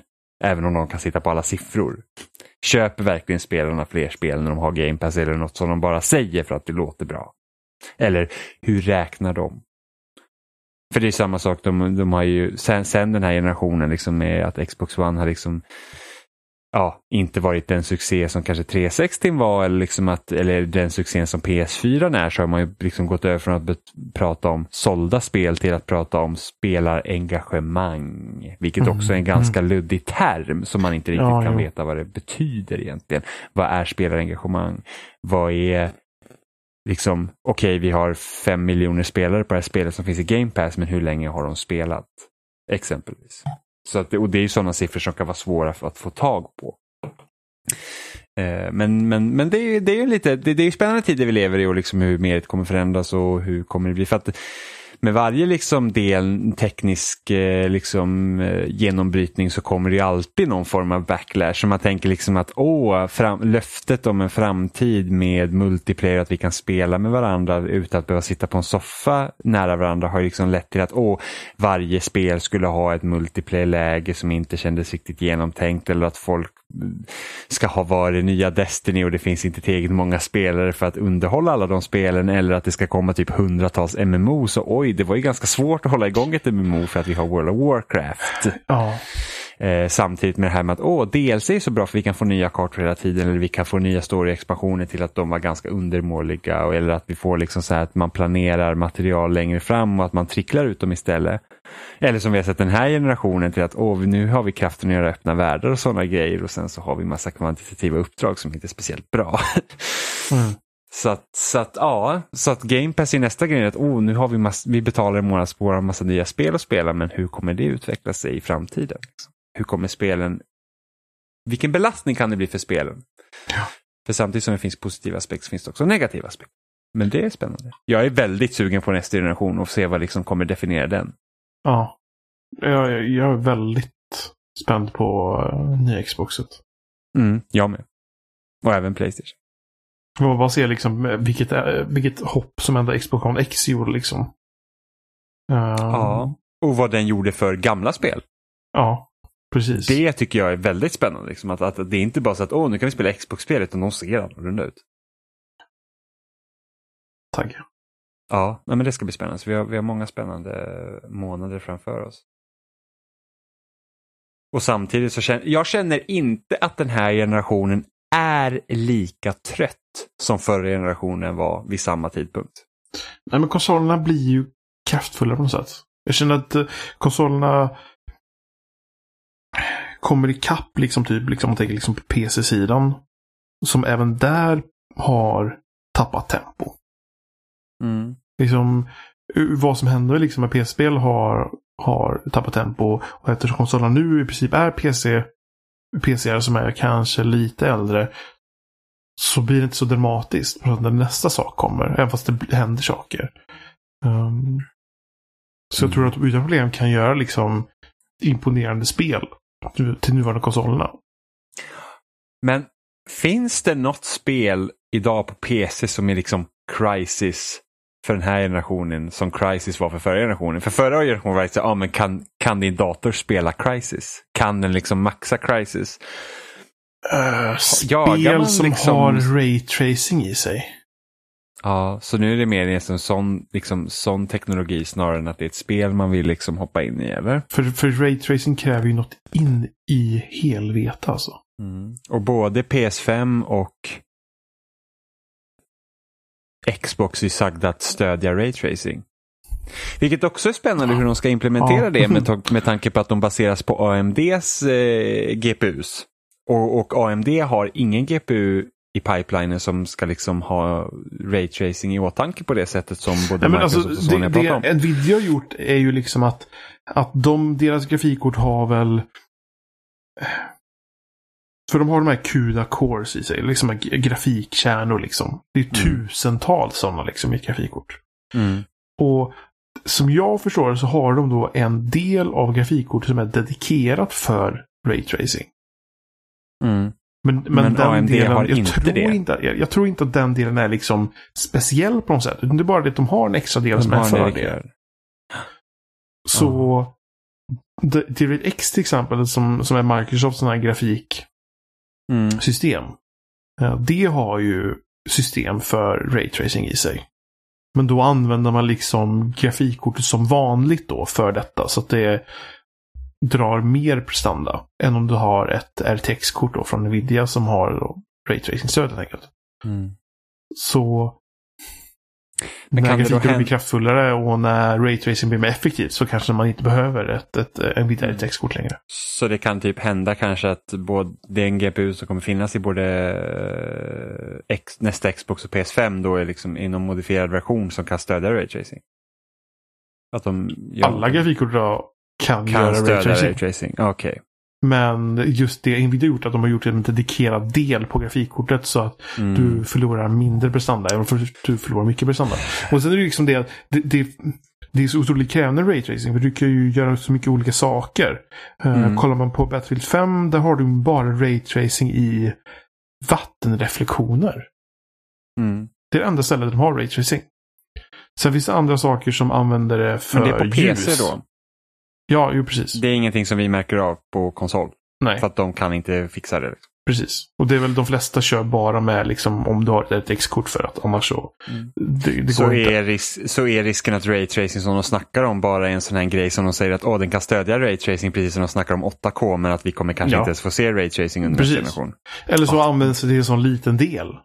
Även om de kan sitta på alla siffror. Köper verkligen spelarna fler spel när de har Game Pass eller något som de bara säger för att det låter bra? Eller hur räknar de? För det är samma sak, de, de har ju sen, sen den här generationen liksom med att Xbox One har liksom ja, inte varit den succé som kanske 360 var eller, liksom att, eller den succén som PS4 är så har man ju liksom gått över från att prata om sålda spel till att prata om spelarengagemang. Vilket mm. också är en ganska mm. luddig term som man inte riktigt ja, kan jo. veta vad det betyder egentligen. Vad är spelarengagemang? Vad är liksom, okej okay, vi har fem miljoner spelare på det här spelet som finns i Game Pass, men hur länge har de spelat? Exempelvis. Så att, och det är ju sådana siffror som kan vara svåra att få tag på. Eh, men, men, men det är, det är lite, det, det är spännande tider vi lever i och liksom hur mediet kommer förändras och hur kommer det bli. För att med varje liksom del teknisk eh, liksom, eh, genombrytning så kommer det alltid någon form av backlash. Så man tänker liksom att åh, fram, löftet om en framtid med multiplayer, att vi kan spela med varandra utan att behöva sitta på en soffa nära varandra har liksom lett till att åh, varje spel skulle ha ett multiplayer-läge som inte kändes riktigt genomtänkt eller att folk mm, ska ha varit nya Destiny och det finns inte tillräckligt många spelare för att underhålla alla de spelen eller att det ska komma typ hundratals MMO. Så oj, det var ju ganska svårt att hålla igång ett MMO för att vi har World of Warcraft. Ja. Eh, samtidigt med det här med att åh, DLC är så bra för vi kan få nya kartor hela tiden eller vi kan få nya story-expansioner till att de var ganska undermåliga eller att vi får liksom så här att man planerar material längre fram och att man tricklar ut dem istället. Eller som vi har sett den här generationen till att åh, nu har vi kraften att göra öppna världar och sådana grejer och sen så har vi massa kvantitativa uppdrag som inte är speciellt bra. Mm. Så att, så att ja, så att Game Pass är nästa grej. Att, oh, nu har vi, mass, vi betalar en månadsspår av massa nya spel att spela men hur kommer det utveckla sig i framtiden? Hur kommer spelen, vilken belastning kan det bli för spelen? Ja. För samtidigt som det finns positiva aspekter så finns det också negativa aspekter. Men det är spännande. Jag är väldigt sugen på nästa generation och se vad liksom kommer definiera den. Ja. Jag, jag är väldigt spänd på uh, nya Xboxet. Mm, jag med. Och även Playstation. Man bara ser liksom eh, vilket, eh, vilket hopp som ändå One X gjorde liksom. Uh, ja, och vad den gjorde för gamla spel. Ja, precis. Det tycker jag är väldigt spännande. Liksom, att, att det är inte bara så att åh, nu kan vi spela Xbox-spel, utan de ser annorlunda ut. Tack. Ja, men det ska bli spännande. Så vi, har, vi har många spännande månader framför oss. Och samtidigt så känner jag känner inte att den här generationen är lika trött som förra generationen var vid samma tidpunkt. Nej, men konsolerna blir ju kraftfulla på något sätt. Jag känner att eh, konsolerna kommer ikapp liksom typ, liksom, man tänker liksom på PC-sidan. Som även där har tappat tempo. Mm. Liksom, vad som händer liksom med PC-spel har, har tappat tempo. Och eftersom konsolerna nu i princip är PC, PC som är kanske lite äldre. Så blir det inte så dramatiskt när nästa sak kommer. Även fast det händer saker. Um, så jag tror mm. att de utan problem kan göra liksom imponerande spel till nuvarande konsolerna. Men finns det något spel idag på PC som är liksom Crisis för den här generationen som Crisis var för förra generationen. För förra generationen var det så ja, men kan, kan din dator spela Crisis? Kan den liksom maxa Crisis? Uh, spel som liksom... har raytracing i sig. Ja, så nu är det mer en sån, liksom, sån teknologi snarare än att det är ett spel man vill liksom hoppa in i, eller? För, för raytracing kräver ju något in i helvete alltså. Mm. Och både PS5 och Xbox är sagda att stödja raytracing. Vilket också är spännande hur de ska implementera ja. det med, med tanke på att de baseras på AMDs eh, GPUs. Och, och, AMD har ingen GPU i pipelinen som ska liksom ha raytracing i åtanke på det sättet som både Nej, Microsoft alltså, och Sony det, pratar om. Det Nvidia har gjort är ju liksom att, att de, deras grafikkort har väl för de har de här CUDA cores i sig, liksom grafikkärnor liksom. Det är mm. tusentals sådana liksom i ett grafikkort. Mm. Och som jag förstår så har de då en del av grafikkortet som är dedikerat för raytracing. Mm. Men, men, men den AMD delen, har jag inte tror det. Inte, jag, jag, tror inte att den delen är liksom speciell på något sätt. Det är bara det att de har en extra del de som är för det. Så uh. DirectX till exempel, som, som är Microsofts sån här grafiksystem. Mm. Det har ju system för raytracing i sig. Men då använder man liksom grafikkortet som vanligt då för detta. Så att det drar mer prestanda än om du har ett RTX-kort från Nvidia som har raytracing-stöd helt enkelt. Mm. Så men när grafiken blir kraftfullare och när raytracing blir mer effektivt så kanske man inte behöver ett, ett, ett Nvidia mm. RTX-kort längre. Så det kan typ hända kanske att både, det är en GPU som kommer finnas i både eh, X, nästa Xbox och PS5 då är liksom i någon modifierad version som kan stödja raytracing? Att de Alla grafikkort kan, kan göra raytracing. Okej. Okay. Men just det Nvidia gjort att de har gjort en dedikerad del på grafikkortet så att mm. du förlorar mindre prestanda. Även om du förlorar mycket prestanda. Och sen är det liksom det att det, det, det är så otroligt krävande raytracing. För du kan ju göra så mycket olika saker. Eh, mm. Uh, kollar man på Battlefield 5 där har du bara raytracing i vattenreflektioner. Mm. Det är det enda stället de har raytracing. Sen finns det andra saker som använder det för ljus. Men det är på PC ljus. då? Ja, ju precis. Det är ingenting som vi märker av på konsol. Nej. För att de kan inte fixa det. Liksom. Precis. Och det är väl de flesta kör bara med liksom om du har ett X-kort för att annars så. Mm. Det, det så, är ris- så är risken att raytracing som de snackar om bara är en sån här grej som de säger att oh, den kan stödja raytracing precis som de snackar om 8K men att vi kommer kanske ja. inte ens få se raytracing under precis. nästa generation. Eller så oh. används det i en sån liten del.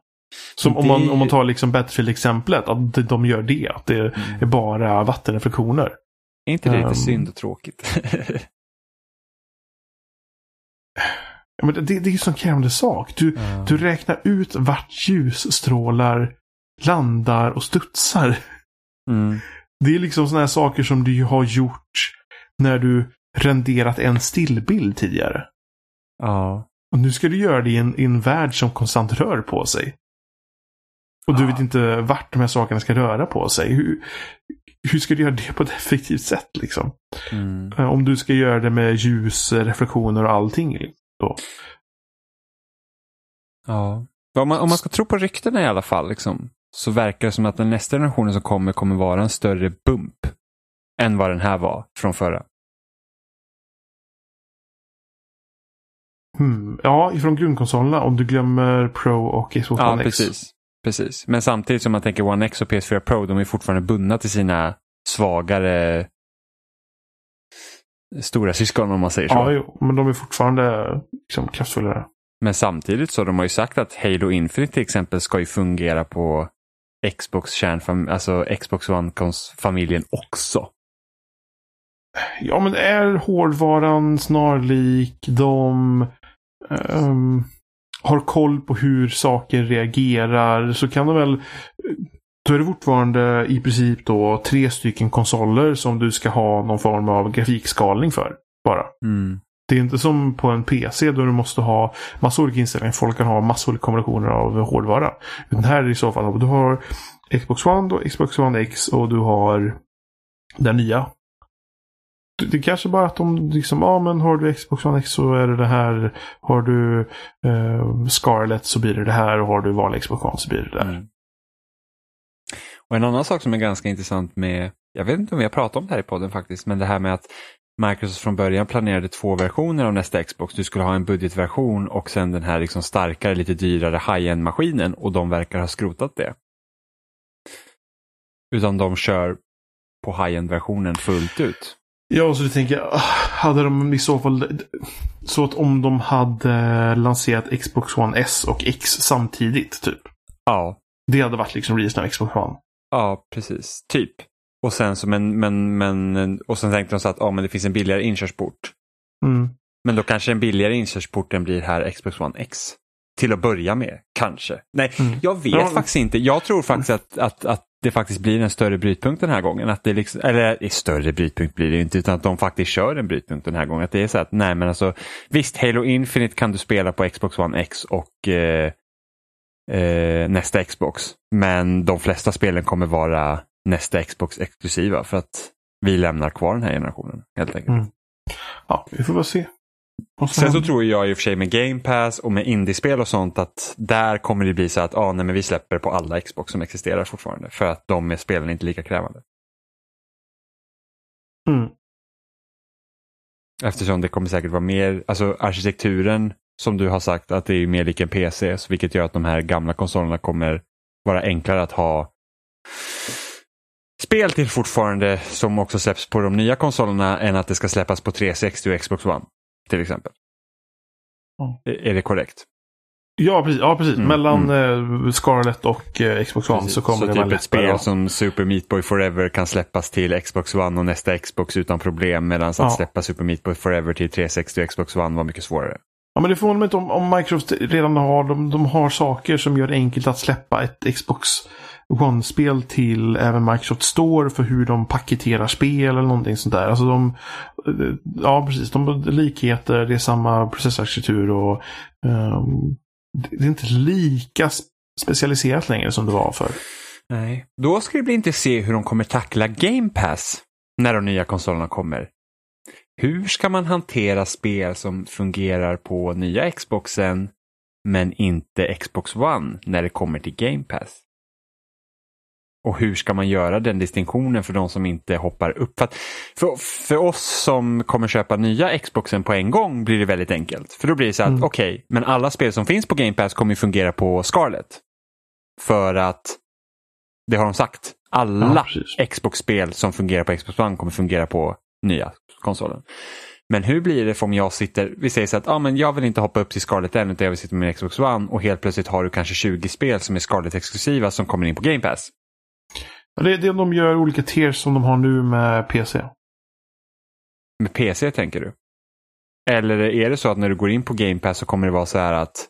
Som det... om, man, om man tar liksom Battlefield-exemplet, att de gör det. Att det mm. är bara vattenreflektioner. Är inte det lite um, synd och tråkigt? men det, det är ju en sån krävande sak. Du, mm. du räknar ut vart ljusstrålar landar och studsar. Mm. Det är liksom såna här saker som du har gjort när du renderat en stillbild tidigare. Ja. Och nu ska du göra det i en, i en värld som konstant rör på sig. Och du vet inte vart de här sakerna ska röra på sig. Hur, hur ska du göra det på ett effektivt sätt liksom? Mm. Eh, om du ska göra det med ljus, reflektioner och allting. Då. Ja, om man, om man ska tro på ryktena i alla fall liksom, så verkar det som att den nästa generationen som kommer kommer vara en större bump än vad den här var från förra. Hmm. Ja, ifrån grundkonsolerna om du glömmer Pro och Xbox ja, One X. Precis. Precis, men samtidigt som man tänker One X och PS4 Pro, de är fortfarande bundna till sina svagare stora syskon om man säger så. Ja, jo, men de är fortfarande liksom, kraftfullare. Men samtidigt så de har ju sagt att Halo Infinite till exempel ska ju fungera på Xbox kärnfam alltså Xbox One-familjen också. Ja, men är hårdvaran snarlik? De... Um, har koll på hur saker reagerar så kan de väl då är det fortfarande i princip då tre stycken konsoler som du ska ha någon form av grafikskalning för. Bara. Mm. Det är inte som på en PC då du måste ha massa olika inställningar. Folk kan ha massa olika kombinationer av hårdvara. Den här är i så fall, du har Xbox One, då, Xbox One X och du har den nya det är kanske bara att de liksom, ja men har du Xbox One X så är det det här. Har du eh, Scarlett så blir det det här och har du vanlig Xbox One så blir det det där. Mm. Och en annan sak som är ganska intressant med, jag vet inte om vi har pratat om det här i podden faktiskt, men det här med att Microsoft från början planerade två versioner av nästa Xbox. Du skulle ha en budgetversion och sen den här liksom starkare, lite dyrare high-end maskinen och de verkar ha skrotat det. Utan de kör på high-end versionen fullt ut. Ja, så du tänker, ah, hade de i så fall... Så att om de hade lanserat Xbox One S och X samtidigt, typ. Ja. Det hade varit liksom releasen av Xbox One. Ja, precis. Typ. Och sen, så, men, men, men, och sen tänkte de så att ja, men det finns en billigare inkörsport. Mm. Men då kanske den billigare inkörsporten blir här Xbox One X. Till att börja med, kanske. Nej, Mm. jag vet Ja. faktiskt inte. Jag tror faktiskt att, att, att det faktiskt blir en större brytpunkt den här gången. Att det liksom, eller större brytpunkt blir det inte, utan att de faktiskt kör en brytpunkt den här gången. Att det är så att, nej men alltså, visst, Halo Infinite kan du spela på Xbox One X och eh, eh, nästa Xbox. Men de flesta spelen kommer vara nästa Xbox exklusiva för att vi lämnar kvar den här generationen helt enkelt. Mm. Ja, vi får väl se. Sen så tror jag i och för sig med Game Pass och med indiespel och sånt att där kommer det bli så att ah, nej, men vi släpper på alla Xbox som existerar fortfarande för att de är spelen inte lika krävande. Mm. Eftersom det kommer säkert vara mer, alltså arkitekturen som du har sagt att det är mer lik en PC, vilket gör att de här gamla konsolerna kommer vara enklare att ha spel till fortfarande som också släpps på de nya konsolerna än att det ska släppas på 360 och Xbox One till exempel. Ja. Är- det korrekt? Ja, precis. Ja, precis. Mm, Mellan eh, Scarlett och eh, Xbox One Precis. så kommer det typ vara ett spel att- som Super Meat Boy Forever kan släppas till Xbox One och nästa Xbox utan problem medan att Ja. släppa Super Meat Boy Forever till 360 och Xbox One var mycket svårare. Ja, men det förvånar mig inte om, om Microsoft redan har, de, de har saker som gör det enkelt att släppa ett Xbox One-spel till även Microsoft Store för hur de paketerar spel eller någonting sånt där. Alltså de, eh, ja precis, de har likheter, det är samma processarkitektur och um, det är inte lika specialiserat längre som det var för. Nej. Då ska det bli intressant att se hur de kommer tackla Game Pass när de nya konsolerna kommer. Hur ska man hantera spel som fungerar på nya Xboxen men inte Xbox One när det kommer till Game Pass? Och hur ska man göra den distinktionen för de som inte hoppar upp? För, för, för oss som kommer köpa nya Xboxen på en gång blir det väldigt enkelt. För då blir det så att Mm. okej, men alla spel som finns på Game Pass kommer fungera på Scarlet. För att det har de sagt. Alla Ja. Xbox-spel som fungerar på Xbox One kommer fungera på nya konsolen. Men hur blir det om jag sitter, vi säger så att ah, men jag vill inte hoppa upp till Scarlet än utan jag vill sitta med min Xbox One och helt plötsligt har du kanske 20 spel som är Scarlet-exklusiva som kommer in på Game Pass. Det är det de gör olika tiers som de har nu med PC. Med PC tänker du? Eller är det så att när du går in på Game Pass så kommer det vara så här att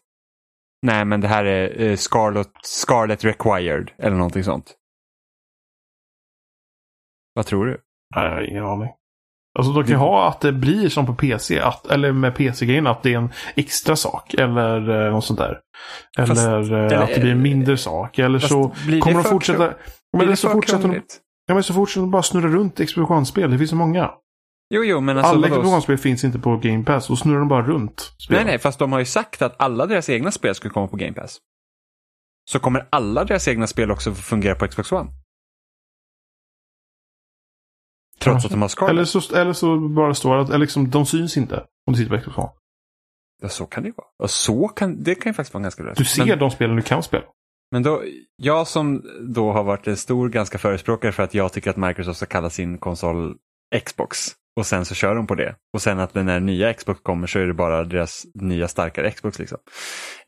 nej men det här är eh, Scarlet, Scarlet required eller någonting sånt. Vad tror du? Nej, ingen aning. Alltså de kan ju ha att det blir som på PC, att, eller med PC-grejen att det är en extra sak. Eller eh, något sånt där. Eller, Fast- eh, att det blir en mindre sak. Eller så kommer de fortsätta... Ja, men det så för fortsätter de, ja, men så fortsätter de bara snurra runt Xbox One-spel. Det finns så många. Jo, jo, men alltså Alla One-spel finns inte på Game Pass. Då snurrar de bara runt. spel. Nej, nej, fast de har ju sagt att alla deras egna spel skulle komma på Game Pass. Så kommer alla deras egna spel också fungera på Xbox One. Trots att de har Scarlet. Eller så, eller så bara står det att eller liksom, de syns inte om du sitter på Xbox One. Ja, så kan det ju vara. Och så kan, det kan ju faktiskt vara ganska rätt. Du ser Men, de spelen du kan spela men då, jag som då har varit en stor ganska förespråkare för att jag tycker att Microsoft ska kalla sin konsol Xbox. Och sen så kör de på det. Och sen att när nya Xbox kommer så är det bara deras nya starkare Xbox. liksom.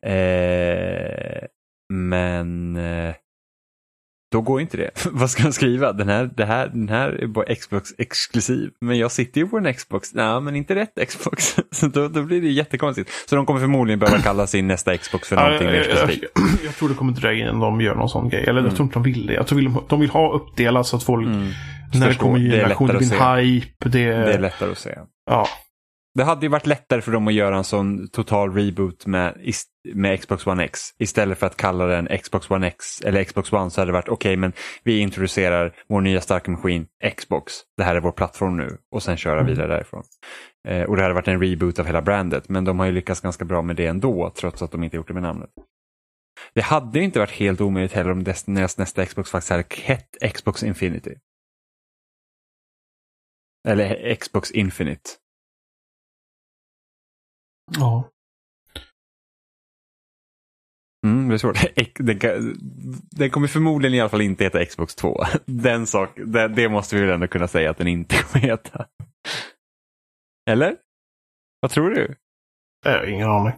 Eh, men eh, då går inte det. Vad ska de skriva? Den här, det här, den här är bara Xbox exklusiv. Men jag sitter ju på en Xbox. Nej, men inte rätt Xbox. Så då, då blir det jättekonstigt. Så de kommer förmodligen behöva kalla sin nästa Xbox för någonting mer jag, specifikt. jag, jag tror det kommer dröja innan de gör någon sån grej. Eller Mm. jag tror inte de vill det. Jag tror de, de vill ha uppdelat så att folk, Mm. när det Förstår. kommer Det generation, det blir en hype. Det, Det är lättare att se. ja. Det hade ju varit lättare för dem att göra en sån total reboot med, med Xbox One X. Istället för att kalla den Xbox One X eller Xbox One så hade det varit okej men vi introducerar vår nya starka maskin Xbox. Det här är vår plattform nu och sen köra Mm. vidare därifrån. Eh, och det hade varit en reboot av hela brandet men de har ju lyckats ganska bra med det ändå trots att de inte gjort det med namnet. Det hade inte varit helt omöjligt heller om deras nästa Xbox faktiskt hade hett Xbox Infinity. Eller Xbox Infinite. Ja. Mm, det är svårt. Den, kan, den kommer förmodligen i alla fall inte heta Xbox 2. Den sak, det, det måste vi väl ändå kunna säga att den inte kommer heta. Eller? Vad tror du? Jag har ingen aning.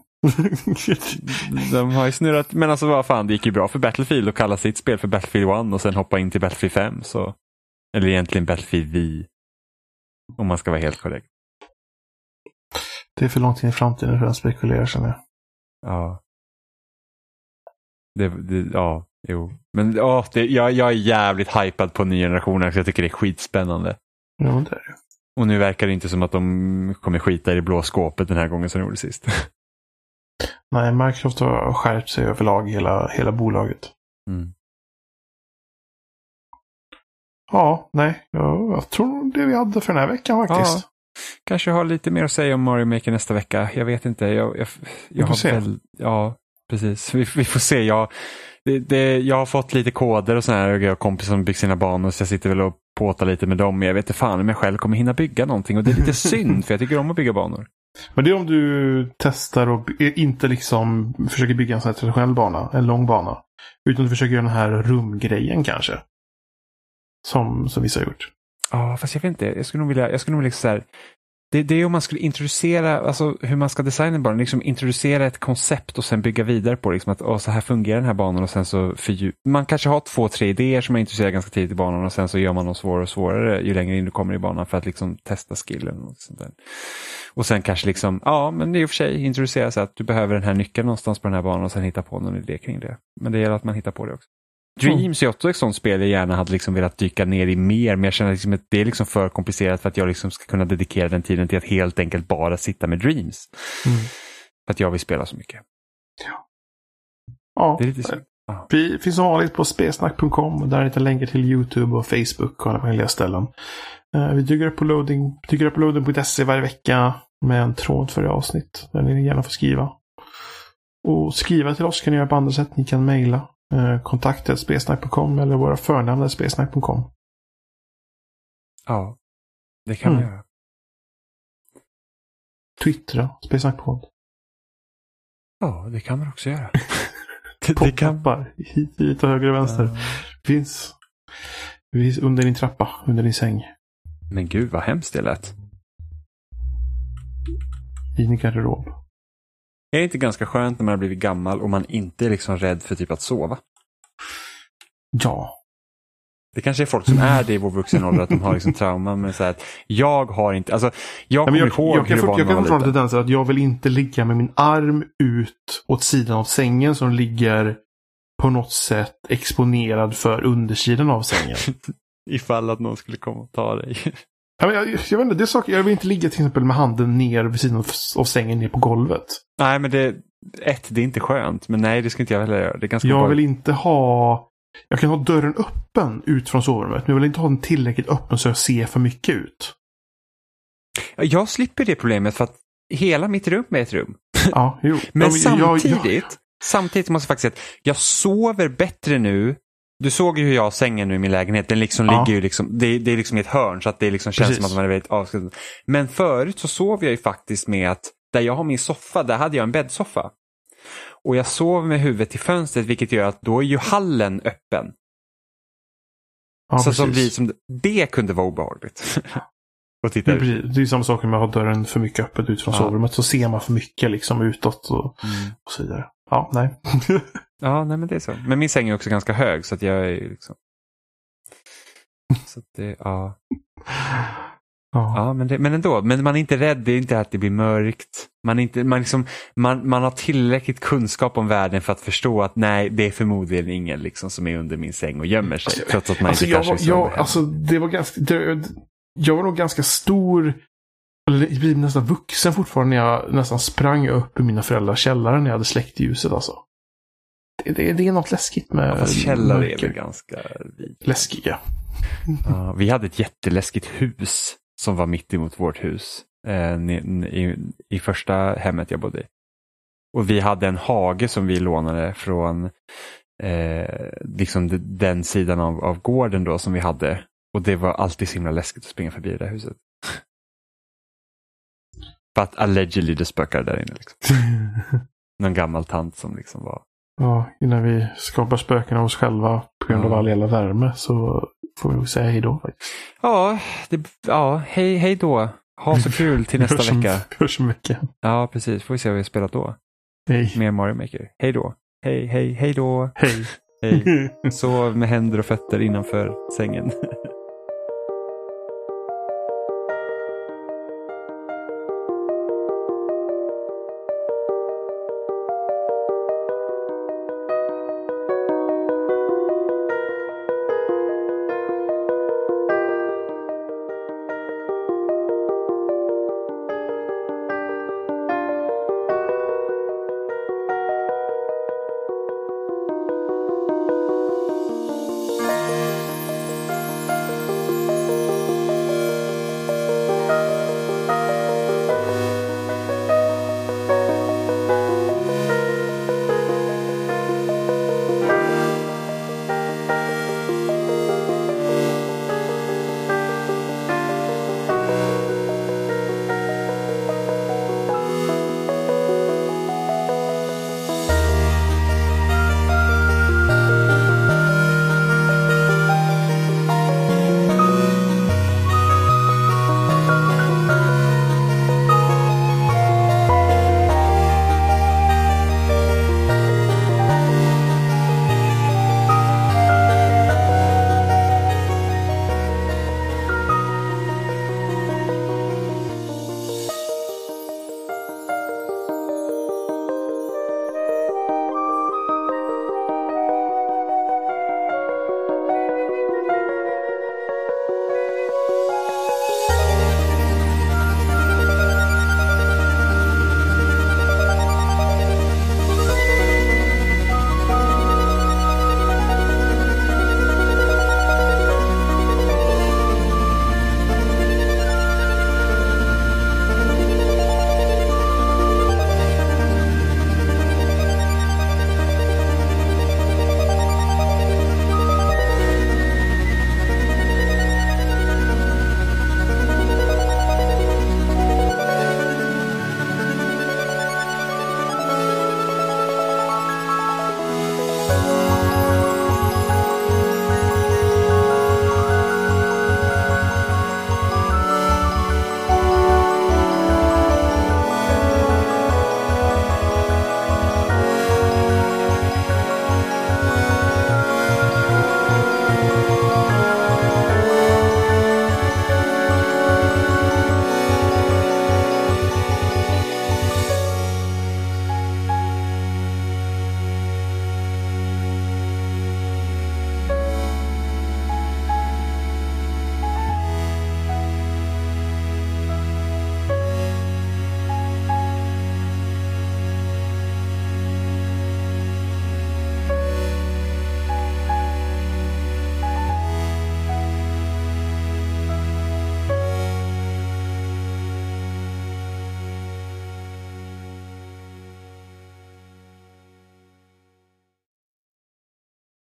De har ju snurrat, men alltså vad fan, det gick ju bra för Battlefield att kalla sitt spel för Battlefield 1 och sen hoppa in till Battlefield 5. Så. Eller egentligen Battlefield V. Om man ska vara helt korrekt. Det är för långt in i framtiden för att spekulera känner jag. Ja. Det, det, ja, jo. Men ja, det, jag, jag är jävligt hypad på nya generationer så jag tycker det är skitspännande. Ja, det är det. Och nu verkar det inte som att de kommer skita i det blå skåpet den här gången som de gjorde sist. Nej, Microsoft har skärpt sig överlag hela, hela bolaget. Mm. Ja, nej, jag, jag tror det vi hade för den här veckan faktiskt. Ja, kanske har lite mer att säga om Mario Maker nästa vecka. Jag vet inte. Jag, jag, jag se. Väl, ja, precis. Vi, vi får se. Jag, det, det, jag har fått lite koder och sådär. Jag har kompisar som byggt sina banor så jag sitter väl och påtar lite med dem. Jag vet inte fan om jag själv kommer hinna bygga någonting. Och det är lite synd för jag tycker om att bygga banor. Men det är om du testar och inte liksom försöker bygga en sån här traditionell bana, en lång bana. Utan du försöker göra den här rumgrejen kanske. Som, som vissa har gjort. Ja, fast jag vet inte. Jag skulle nog vilja, jag skulle nog vilja liksom så här, det, det är om man skulle introducera, alltså hur man ska designa banan, liksom introducera ett koncept och sen bygga vidare på det. Liksom att oh, så här fungerar den här banan och sen så fördjup... Man kanske har två, tre idéer som man introducerar ganska tidigt i banan och sen så gör man dem svårare och svårare ju längre in du kommer i banan för att liksom testa skillen. Och, sånt där. och sen kanske liksom, ja men i och för sig introducera så att du behöver den här nyckeln någonstans på den här banan och sen hitta på någon idé kring det. Men det gäller att man hittar på det också. Dreams är också ett sånt spel jag gärna hade liksom velat dyka ner i mer, men jag känner liksom att det är liksom för komplicerat för att jag liksom ska kunna dedikera den tiden till att helt enkelt bara sitta med Dreams. Mm. För att jag vill spela så mycket. Ja, Det är lite synd. Ja. vi finns som vanligt på spelsnack.com. Där hittar länkar till YouTube och Facebook och alla möjliga ställen. Eh, Vi dyker upp på loading, dyker upp på loading.se varje vecka med en tråd för det avsnitt. Där ni gärna får skriva. Och skriva till oss kan ni göra på andra sätt. Ni kan mejla. Eh, kontakta spelsnack.com eller våra förnamn spelsnack.com. ja, det kan Mm. man göra. Twittra, spelsnackpodd. Ja, det kan man också göra. det, det kan... Poppappar hit, hit och höger och vänster. Ja. Finns, finns under din trappa, under din säng, Men gud vad hemskt det lät. i din garderob. Är det inte ganska skönt när man har blivit gammal och man inte är liksom rädd för typ att sova? Ja. Det kanske är folk som är det i vår vuxen ålder, att de har liksom trauma med så här att jag har inte, alltså jag Nej, men kommer jag, ihåg jag, kan, hur det fort- var jag när kan fortfarande tendenser att jag vill inte ligga med min arm ut åt sidan av sängen som ligger på något sätt exponerad för undersidan av sängen. Ifall att någon skulle komma och ta dig. Jag, jag, jag, vet inte, det är saker, jag vill inte ligga till exempel med handen ner vid sidan av, sängen ner på golvet. nej men det, ett, det är inte skönt, men nej det ska inte jag heller göra. Det är ganska Jag obehagligt. vill inte ha... Jag kan ha dörren öppen ut från sovrummet, men jag vill inte ha den tillräckligt öppen så jag ser för mycket ut. Jag slipper det problemet för att hela mitt rum är ett rum. Ja, jo. Men Ja, jag- samtidigt, jag- samtidigt måste jag faktiskt säga att jag sover bättre nu. Du såg ju hur jag har sängen nu i min lägenhet. Den liksom Ja. ligger ju liksom, det, det är liksom i ett hörn så att det liksom känns Precis. som att man är väldigt avskuren. Men förut så sov jag ju faktiskt med att där jag har min soffa, där hade jag en bäddsoffa. Och jag sov med huvudet till fönstret vilket gör att då är ju hallen öppen. ja, så som blir, som, det kunde vara obehagligt. Och titta Det är, ut. precis, det är samma sak med att ha dörren för mycket öppet ut från Ja. sovrummet. Så ser man för mycket liksom utåt och, Mm. och så vidare. Ja, nej. Ja, nej men det är så. Men min säng är också ganska hög så att jag är liksom... Så att det, ja. ja. ja men, det, men ändå, men man är inte rädd, det är inte att det blir mörkt. Man, inte, man, liksom, man, man har tillräckligt kunskap om världen för att förstå att nej, det är förmodligen ingen liksom, som är under min säng och gömmer sig. Alltså, trots att man Alltså, inte jag, kanske alltså, det var ganska, det, jag var nog ganska stor, eller nästan vuxen fortfarande när jag nästan sprang upp i mina föräldrars källare när jag hade släckt ljuset alltså. Det, det, är något läskigt med ja, fast källare är väl ganska läskiga. Ja, vi hade ett jätteläskigt hus som var mitt emot vårt hus. Eh, i, I första hemmet jag bodde i. Och vi hade en hage som vi lånade från eh, liksom den sidan av, av gården då som vi hade. Och det var alltid så himla läskigt att springa förbi det där huset. För att allegedly det spökade där inne. Liksom. Någon gammal tant som liksom var... Ja, innan vi skapar spöken av oss själva på grund av all jävla värme så får vi säga hej då. Ja, det, ja hej, hej då. Ha så kul till nästa Hörs om- vecka. Hörs om veckan. Ja, precis. Får vi se vad vi har spelat då. Hej. Mer Mario Maker. Hej då. Hej, hej, hej då. Hej. Hej. Sov med händer och fötter innanför sängen.